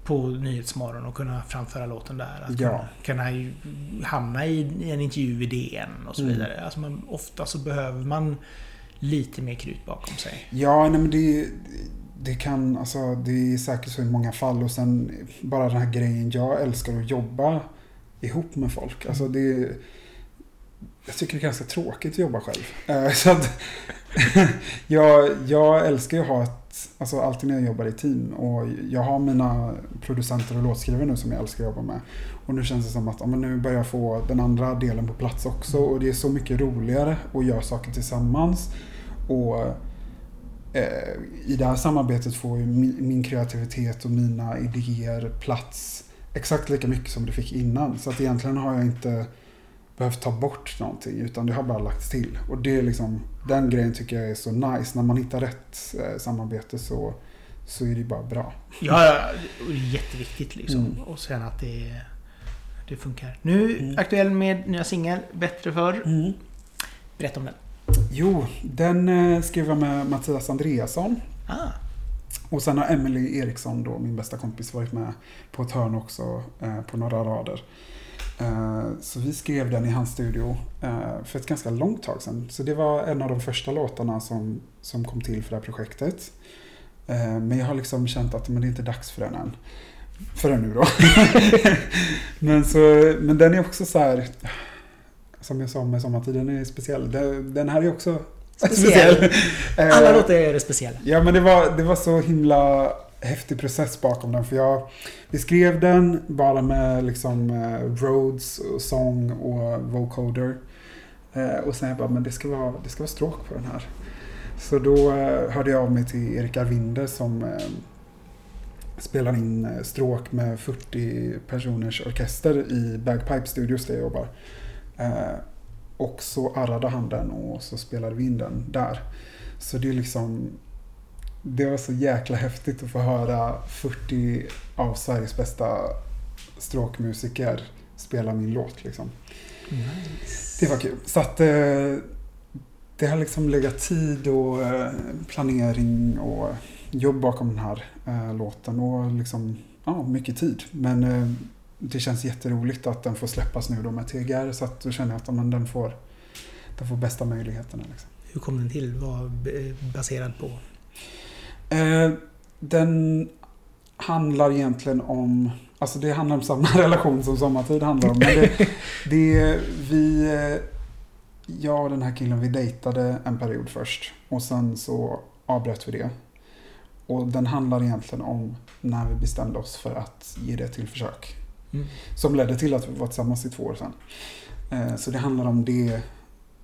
Speaker 1: på Nyhetsmorgon och kunna framföra låten där. Att ja. kunna, kunna hamna i en intervju i DN och så mm. vidare. Alltså man, ofta så behöver man lite mer krut bakom sig.
Speaker 2: Ja, nej men det, det kan, alltså det är säkert så i många fall och sen bara den här grejen, jag älskar att jobba ihop med folk. Alltså det jag tycker det är ganska tråkigt att jobba själv. Eh, så att, jag, jag älskar ju att ha ett, alltså alltid när jag jobbar i team och jag har mina producenter och låtskrivare nu som jag älskar att jobba med. Och nu känns det som att ja, men nu börjar jag få den andra delen på plats också och det är så mycket roligare att göra saker tillsammans. Och i det här samarbetet får ju min, min kreativitet och mina idéer plats exakt lika mycket som det fick innan. Så att egentligen har jag inte behövt ta bort någonting utan det har bara lagts till. Och det är liksom, den grejen tycker jag är så nice. När man hittar rätt eh, samarbete så, så är det bara bra.
Speaker 1: Ja, jätteviktigt liksom. Mm. Och sen att det, det funkar. Nu mm. aktuell med nya singel, Bättre förr. Mm. Berätta om den.
Speaker 2: Jo, den eh, skrev jag med Mattias Andreasson. Ah. Och sen har Emily Eriksson, då, min bästa kompis, varit med på ett hörn också eh, på några rader. Eh, så vi skrev den i hans studio för ett ganska långt tag sedan. Så det var en av de första låtarna som, som kom till för det här projektet. Men jag har liksom känt att men det är inte dags för den än. Förrän nu då. men, så, men den är också så här, som jag sa med Sommartiden är speciell. Den här är också
Speaker 1: speciell. speciell. Alla låtar är speciella.
Speaker 2: Ja men det var, det var så himla häftig process bakom den. För jag, vi skrev den bara med liksom eh, Rhodes och sång och vocoder. Eh, och sen jag bara, men det ska vara, det ska vara stråk på den här. Så då eh, hörde jag av mig till Erik Arvinde som eh, spelar in eh, stråk med 40 personers orkester i Bagpipe Studios där jag jobbar. Eh, och så arrade han den och så spelade vi in den där. Så det är liksom det var så jäkla häftigt att få höra 40 av Sveriges bästa stråkmusiker spela min låt. Liksom. Nice. Det var kul. Så att eh, det har liksom legat tid och eh, planering och jobb bakom den här eh, låten och liksom, ja, mycket tid. Men det känns jätteroligt att den får släppas nu då med TGR så att då känner jag att men, den, får, den får bästa möjligheterna. Liksom.
Speaker 1: Hur kom den till? Vad baserad på?
Speaker 2: Eh, den handlar egentligen om, alltså det handlar om samma relation som Sommartid handlar om. Men det, det, vi, eh, jag och den här killen vi dejtade en period först och sen så avbröt vi det. Och den handlar egentligen om när vi bestämde oss för att ge det till försök. Mm. Som ledde till att vi var tillsammans i två år sedan. Eh, så det handlar om det,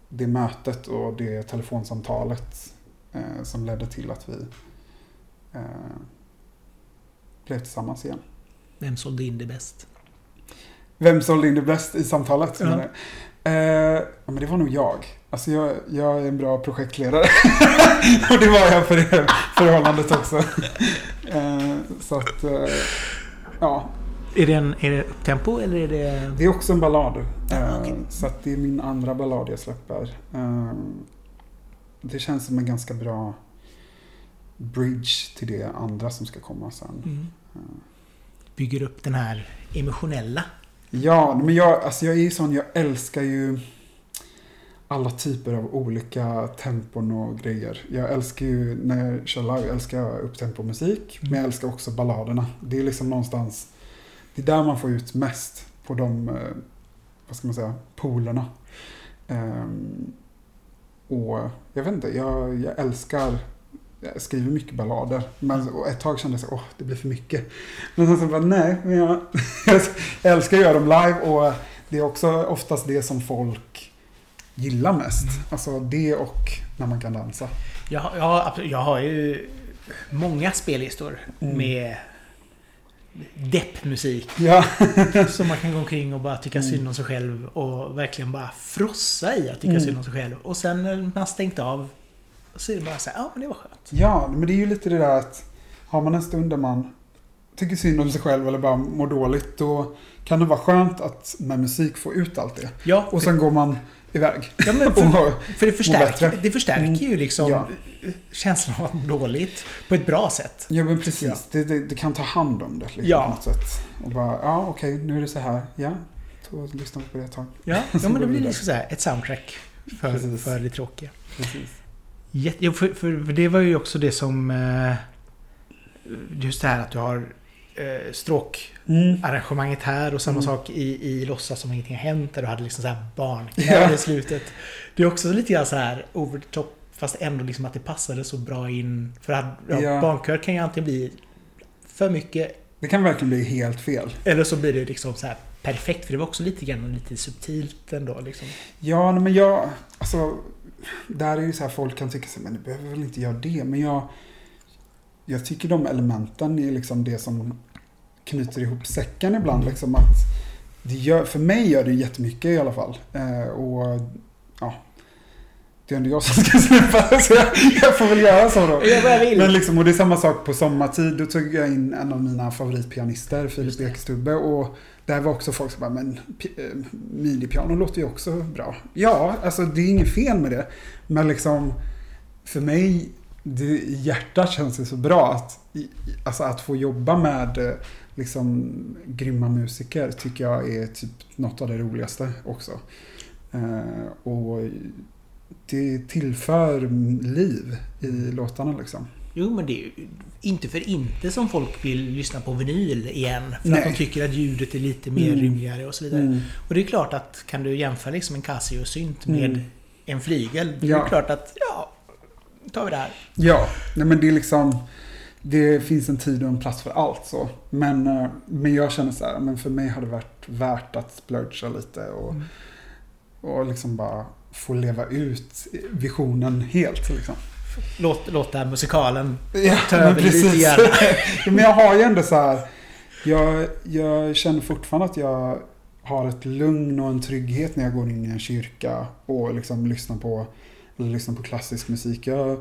Speaker 2: det mötet och det telefonsamtalet eh, som ledde till att vi eh, blev tillsammans igen.
Speaker 1: Vem sålde in det bäst?
Speaker 2: Vem sålde in det bäst i samtalet? Ja. Eh, men det var nog jag. Alltså jag, jag är en bra projektledare. och det var jag för det förhållandet också. eh, så att, eh, ja.
Speaker 1: Är det, en, är det upptempo eller är det...
Speaker 2: Det är också en ballad. Okay. Eh, så att det är min andra ballad jag släpper. Eh, det känns som en ganska bra bridge till det andra som ska komma sen. Mm.
Speaker 1: Bygger upp den här emotionella.
Speaker 2: Ja, men jag, alltså jag är ju sån, jag älskar ju alla typer av olika tempon och grejer. Jag älskar ju, när jag kör live, jag älskar upptempomusik.
Speaker 1: Mm.
Speaker 2: Men jag älskar också balladerna. Det är liksom någonstans, det är där man får ut mest på de, eh, vad ska man säga, polerna. Ehm, och jag vet inte, jag, jag älskar jag skriver mycket ballader. Men och ett tag kände jag att det blir för mycket. Men sen så bara, nej, men jag, jag älskar att göra dem live och det är också oftast det som folk gillar mest.
Speaker 1: Mm.
Speaker 2: Alltså det och när man kan dansa.
Speaker 1: Jag, har- jag, jag har ju många spellistor
Speaker 2: Mm.
Speaker 1: med deppmusik.
Speaker 2: Ja,
Speaker 1: Som man kan gå omkring och bara tycka
Speaker 2: Mm.
Speaker 1: synd om sig själv och verkligen bara frossa i att tycka
Speaker 2: Mm.
Speaker 1: synd om sig själv. Och sen när man stängt av så är det bara så här, ja men det var skönt.
Speaker 2: ja, men det är ju lite det där att har man en stund där man tycker synd om sig själv eller bara mår dåligt då kan det vara skönt att med musik få ut allt det.
Speaker 1: Ja,
Speaker 2: Och sen går man iväg.
Speaker 1: ja men för, för det förstärker, det förstärker
Speaker 2: Mm.
Speaker 1: ju liksom
Speaker 2: Ja.
Speaker 1: känslan av att må dåligt på ett bra sätt.
Speaker 2: Ja men
Speaker 1: Ja.
Speaker 2: precis, det, det, det kan ta hand om det liksom,
Speaker 1: Ja.
Speaker 2: på något sätt. Och bara, ja okej nu är det så här, ja. Så lyssna på det ett tag.
Speaker 1: Ja, ja men det
Speaker 2: vi
Speaker 1: blir liksom så här, ett soundtrack för,
Speaker 2: Precis.
Speaker 1: för det tråkiga.
Speaker 2: Precis.
Speaker 1: Ja, för, för, det var ju också det som... eh, Just det här att du har eh, stråkarrangemanget här och samma
Speaker 2: Mm.
Speaker 1: sak i, i Låtsas som ingenting har hänt där du hade liksom så här barnkör
Speaker 2: Ja.
Speaker 1: i slutet. Det är också lite grann så här over the top fast ändå liksom att det passade så bra in. För att ja,
Speaker 2: Ja.
Speaker 1: barnkör kan ju antingen bli för mycket
Speaker 2: Det kan verkligen bli helt fel.
Speaker 1: eller så blir det liksom så här perfekt. För det var också lite grann lite subtilt ändå liksom.
Speaker 2: Ja, men jag, alltså, där är ju så här folk kan tycka så men du behöver väl inte göra det. Men jag, jag tycker de elementen är liksom det som knyter ihop säcken ibland. Liksom att det gör, för mig gör det jättemycket i alla fall. Eh, och ja, det är ändå jag som ska släppa så jag, jag får väl göra så då. Men liksom, och det är samma sak på sommartid. Då tog jag in en av mina favoritpianister, Filip. Ekstubbe. Och där var också folk som bara, men eh, midi-piano låter ju också bra. Ja, alltså det är inget fel med det. Men liksom, för mig, det, hjärtat känns det så bra att, alltså att få jobba med eh, liksom, grymma musiker tycker jag är typ något av det roligaste också. Eh, och det tillför liv i låtarna liksom.
Speaker 1: Jo, men det är ju inte för inte som folk vill lyssna på vinyl igen. För
Speaker 2: Nej.
Speaker 1: att de tycker att ljudet är lite mer
Speaker 2: Mm.
Speaker 1: rymligare och så vidare.
Speaker 2: Mm.
Speaker 1: Och det är klart att kan du jämföra liksom en Casio-synt med
Speaker 2: Mm.
Speaker 1: en flygel. Det är
Speaker 2: Ja.
Speaker 1: klart att, ja, tar vi det här.
Speaker 2: Ja, nej men det är liksom Det finns en tid och en plats för allt så. Men, eh, men jag känner så här, men för mig har det varit värt att splurcha lite och,
Speaker 1: Mm.
Speaker 2: och liksom bara få leva ut visionen helt. Liksom.
Speaker 1: Låt, låt den musikalen
Speaker 2: Ja,
Speaker 1: ta över lite grann.
Speaker 2: Men jag har ju ändå så här. Jag, jag känner fortfarande att jag har ett lugn och en trygghet när jag går in i en kyrka och liksom lyssnar på, lyssnar på klassisk musik. Jag har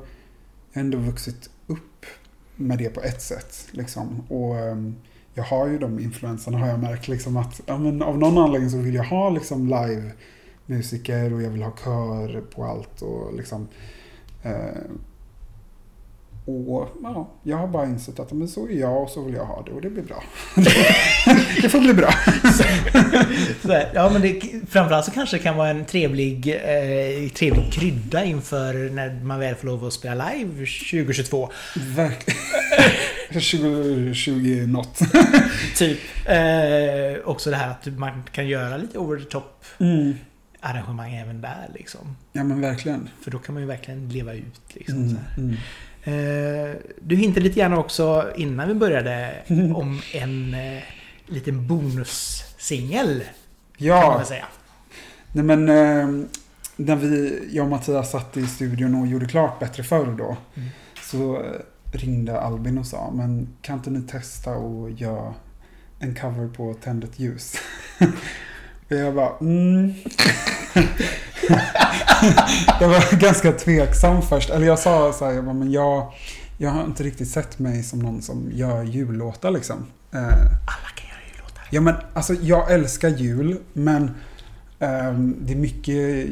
Speaker 2: ändå vuxit med det på ett sätt. Liksom. Och ehm, jag har ju de influenserna har jag märkt. Liksom att, ja, men av någon anledning så vill jag ha liksom live musiker och jag vill ha kör på allt. Och liksom, eh, och ja, jag har bara insett att men så är jag och så vill jag ha det och det blir bra. det får bli bra.
Speaker 1: Så här, ja, men det, framförallt så kanske det kan vara en trevlig, eh, trevlig krydda inför när man väl får lov att spela live 2022.
Speaker 2: Verkligen. 2020 något.
Speaker 1: Typ. Eh, också det här att man kan göra lite over the top
Speaker 2: Mm.
Speaker 1: arrangemang även där liksom.
Speaker 2: Ja men verkligen.
Speaker 1: För då kan man ju verkligen leva ut liksom.
Speaker 2: Mm.
Speaker 1: Så här.
Speaker 2: Mm.
Speaker 1: Eh, du hintade lite grann också innan vi började om en eh, liten bonussingel.
Speaker 2: Ja, nej men eh, när vi, jag och Mattias satt i studion och gjorde klart Bättre förr då.
Speaker 1: Mm.
Speaker 2: Så ringde Albin och sa, men kan inte ni testa och göra en cover på Tänd ett ljus? och jag bara, mm. jag var ganska tveksam först. Eller jag sa så här, jag bara, men jag, jag har inte riktigt sett mig som någon som gör jullåtar liksom. Eh,
Speaker 1: Alla kan göra jullåtar.
Speaker 2: Ja men alltså jag älskar jul men ehm, det är mycket...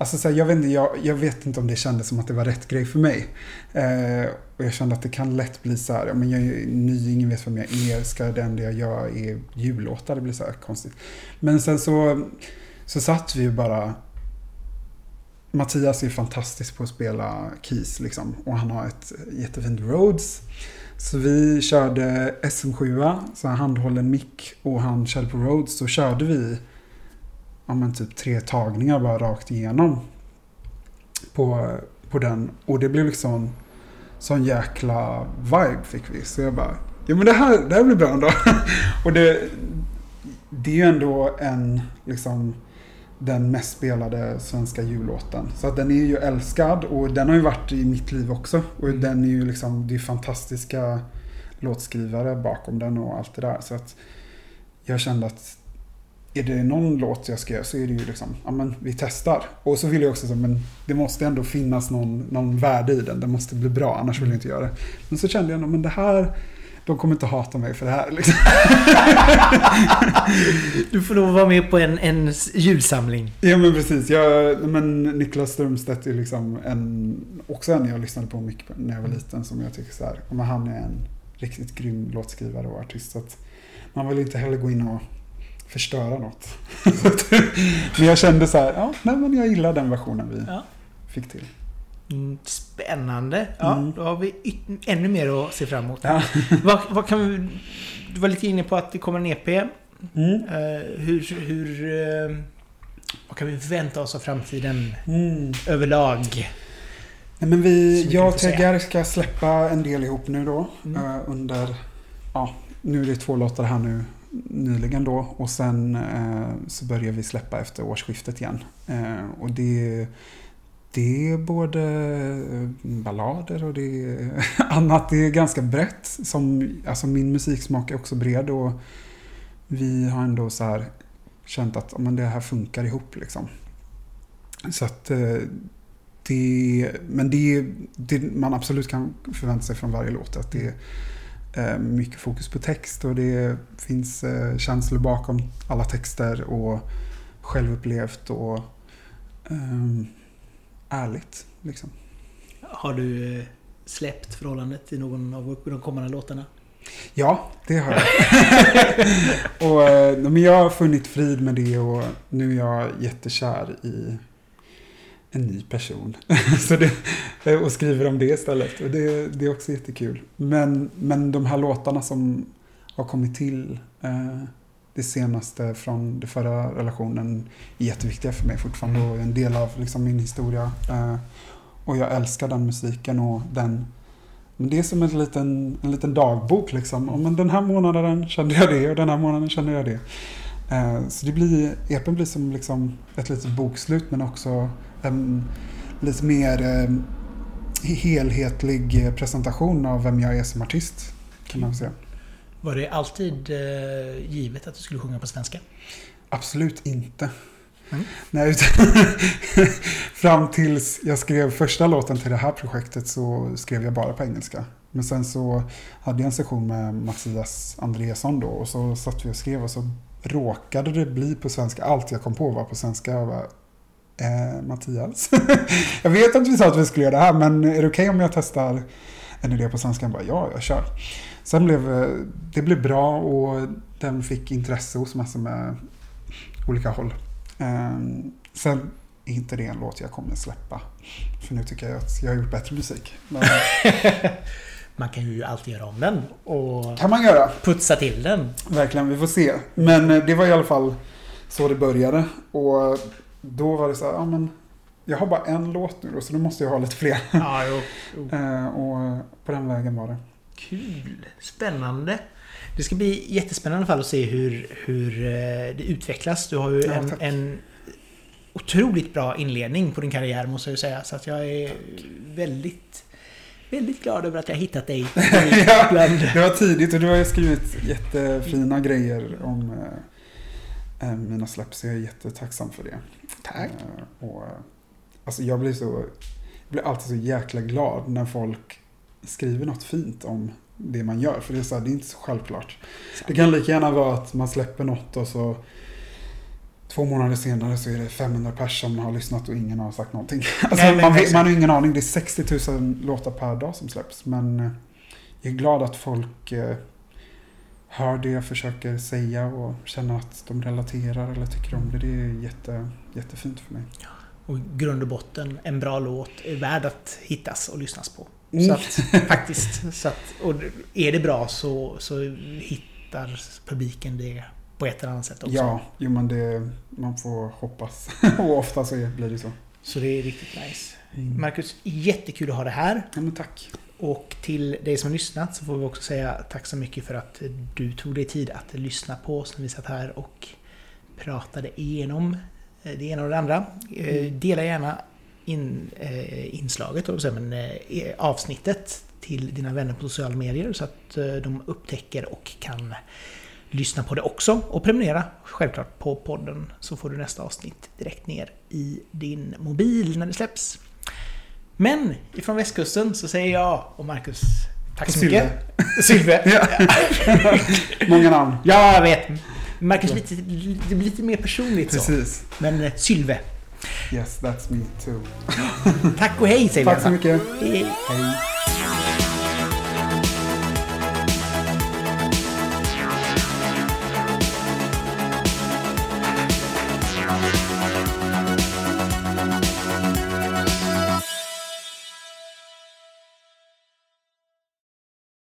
Speaker 2: Alltså så här, jag, vet inte, jag, jag vet inte om det kändes som att det var rätt grej för mig. Eh, och jag kände att det kan lätt bli så här, ja, men jag är ny, ingen vet vem jag är, ska det enda jag gör är jullåtar, det blir så här konstigt. Men sen så, så satt vi ju bara Mattias är fantastisk på att spela keys liksom. Och han har ett jättefint Rhodes. Så vi körde SM7, så handhållen mick och han körde på Rhodes. Så körde vi ja, men typ tre tagningar bara rakt igenom på, på den. Och det blev liksom sån jäkla vibe fick vi. Så jag bara, ja men det här, det här blir bra ändå. och det, det är ju ändå en, liksom, den mest spelade svenska jullåten. Så att den är ju älskad och den har ju varit i mitt liv också. Och
Speaker 1: Mm.
Speaker 2: den är ju liksom, det är fantastiska låtskrivare bakom den och allt det där. Så att jag kände att är det någon låt jag ska göra så är det ju liksom, ja men vi testar. Och så vill jag också säga, men det måste ändå finnas någon, någon värde i den. Den måste bli bra, annars vill jag inte göra det. Men så kände jag, men det här, de kommer inte hata mig för det här. Liksom.
Speaker 1: Du får nog vara med på en, en julsamling.
Speaker 2: Ja men precis. Jag, men Niklas Strömstedt är liksom en, också en jag lyssnade på mycket när jag var liten som jag tycker så här, men han är en riktigt grym låtskrivare och artist. Så man vill inte heller gå in och förstöra något. Men jag kände så här, ja, nej, men jag gillar den versionen vi
Speaker 1: Ja.
Speaker 2: fick till.
Speaker 1: Mm, Spännande. Ja,
Speaker 2: Mm.
Speaker 1: då har vi ännu mer att se fram emot.
Speaker 2: Ja.
Speaker 1: vad, vad kan vi, du var lite inne på att det kommer en EP.
Speaker 2: Mm.
Speaker 1: Eh, hur... hur eh, vad kan vi förvänta oss av framtiden
Speaker 2: Mm.
Speaker 1: överlag?
Speaker 2: Nej, men vi, jag och. Teggar ska släppa en del ihop nu då.
Speaker 1: Mm.
Speaker 2: eh, under, ja, nu är det två låtar här nu nyligen då. Och sen så börjar vi släppa efter årsskiftet igen. Och det, det är både eh, ballader och det är annat. Det är ganska brett. Som, alltså min musiksmak är också bred och vi har ändå så här känt att men det här funkar ihop liksom. Så att eh, det, men det, det man absolut kan förvänta sig från varje låt är att det är eh, mycket fokus på text och det finns känslor bakom alla texter och självupplevt och um, ärligt. Liksom.
Speaker 1: Har du eh, släppt förhållandet i någon av de kommande låtarna?
Speaker 2: Ja, det har jag. och, eh, men jag har funnit frid med det och nu är jag jättekär i en ny person. Så det, eh, och skriver om det istället. Och det, det är också jättekul. Men, men de här låtarna som har kommit till eh, det senaste från den förra relationen är jätteviktiga för mig fortfarande och är en del av liksom, min historia. Eh, och jag älskar den musiken och den men det är som en liten, en liten dagbok liksom. Men den här månaden kände jag det och den här månaden kände jag det. Eh, så det blir, EPen blir som liksom ett litet bokslut men också en lite mer eh, helhetlig presentation av vem jag är som artist. Kan man säga.
Speaker 1: Var det alltid eh, givet att du skulle sjunga på svenska?
Speaker 2: Absolut inte.
Speaker 1: Mm.
Speaker 2: Nej, fram tills jag skrev första låten till det här projektet så skrev jag bara på engelska. Men sen så hade jag en session med Mattias Andreasson då och så satt vi och skrev och så råkade det bli på svenska. Allt jag kom på var på svenska. Jag bara, eh, Mattias? jag vet att vi sa att vi skulle göra det här men är det okej okay om jag testar en idé på svenska? Han bara, ja, jag kör. Sen blev eh, det blev bra och den fick intresse hos massor med olika håll. Um, sen är inte det en låt jag kommer släppa. För nu tycker jag att jag har gjort bättre musik. Men,
Speaker 1: Man kan ju alltid göra om den och
Speaker 2: kan man göra.
Speaker 1: putsa till den.
Speaker 2: Verkligen, vi får se. Men eh, det var i alla fall så det började. Och då var det så här, ja men jag har bara en låt nu då, så då måste jag ha lite fler.
Speaker 1: Ja, jo. jo.
Speaker 2: Eh, och på den vägen var det.
Speaker 1: Kul! Spännande! Det ska bli jättespännande i alla fall att se hur, hur eh, det utvecklas. Du har ju
Speaker 2: Ja,
Speaker 1: en,
Speaker 2: tack.
Speaker 1: en otroligt bra inledning på din karriär måste jag ju säga. Så att jag är väldigt, väldigt glad över att jag hittat dig.
Speaker 2: Ja. Det var tidigt och du har ju skrivit jättefina grejer om eh, eh, mina. Så jag är jättetacksam för det.
Speaker 1: Tack!
Speaker 2: Eh, och, alltså jag blir så... Jag blir alltid så jäkla glad när folk skriver något fint om det man gör. För det är, så här, det är inte så självklart. Det kan lika gärna vara att man släpper något och så två månader senare så är det 500 pers som har lyssnat och ingen har sagt någonting. Alltså,
Speaker 1: Nej,
Speaker 2: man, man har ingen aning. Det är 60 000 låtar per dag som släpps. Men eh, jag är glad att folk eh, hör det jag försöker säga och känner att de relaterar eller tycker om det. Det är jätte, jättefint för mig.
Speaker 1: Och i grund och botten, en bra låt är värd att hittas och lyssnas på.
Speaker 2: Mm.
Speaker 1: Så att, faktiskt. Så att, och är det bra så, så hittar publiken det på ett eller annat sätt också.
Speaker 2: Ja, jo men det, man får hoppas. och ofta så blir det så.
Speaker 1: Så det är riktigt nice. Marcus, jättekul att ha det här.
Speaker 2: Ja men tack.
Speaker 1: Och till dig som har lyssnat så får vi också säga tack så mycket för att du tog dig tid att lyssna på oss när vi satt här och pratade igenom eh, det ena och det andra. Eh, Dela gärna in, eh, inslaget, men eh, avsnittet till dina vänner på sociala medier så att eh, de upptäcker och kan lyssna på det också. Och prenumerera självklart på podden så får du nästa avsnitt direkt ner i din mobil när det släpps. Men ifrån västkusten så säger jag och Marcus tack så mycket. Sylve.
Speaker 2: Många namn.
Speaker 1: Ja, jag vet. Marcus, lite, det blir lite mer personligt så.
Speaker 2: Precis.
Speaker 1: Men eh, Sylve.
Speaker 2: Yes, that's me too.
Speaker 1: Tack och hej säger vi.
Speaker 2: Tack så mycket.
Speaker 1: Hej,
Speaker 2: hej.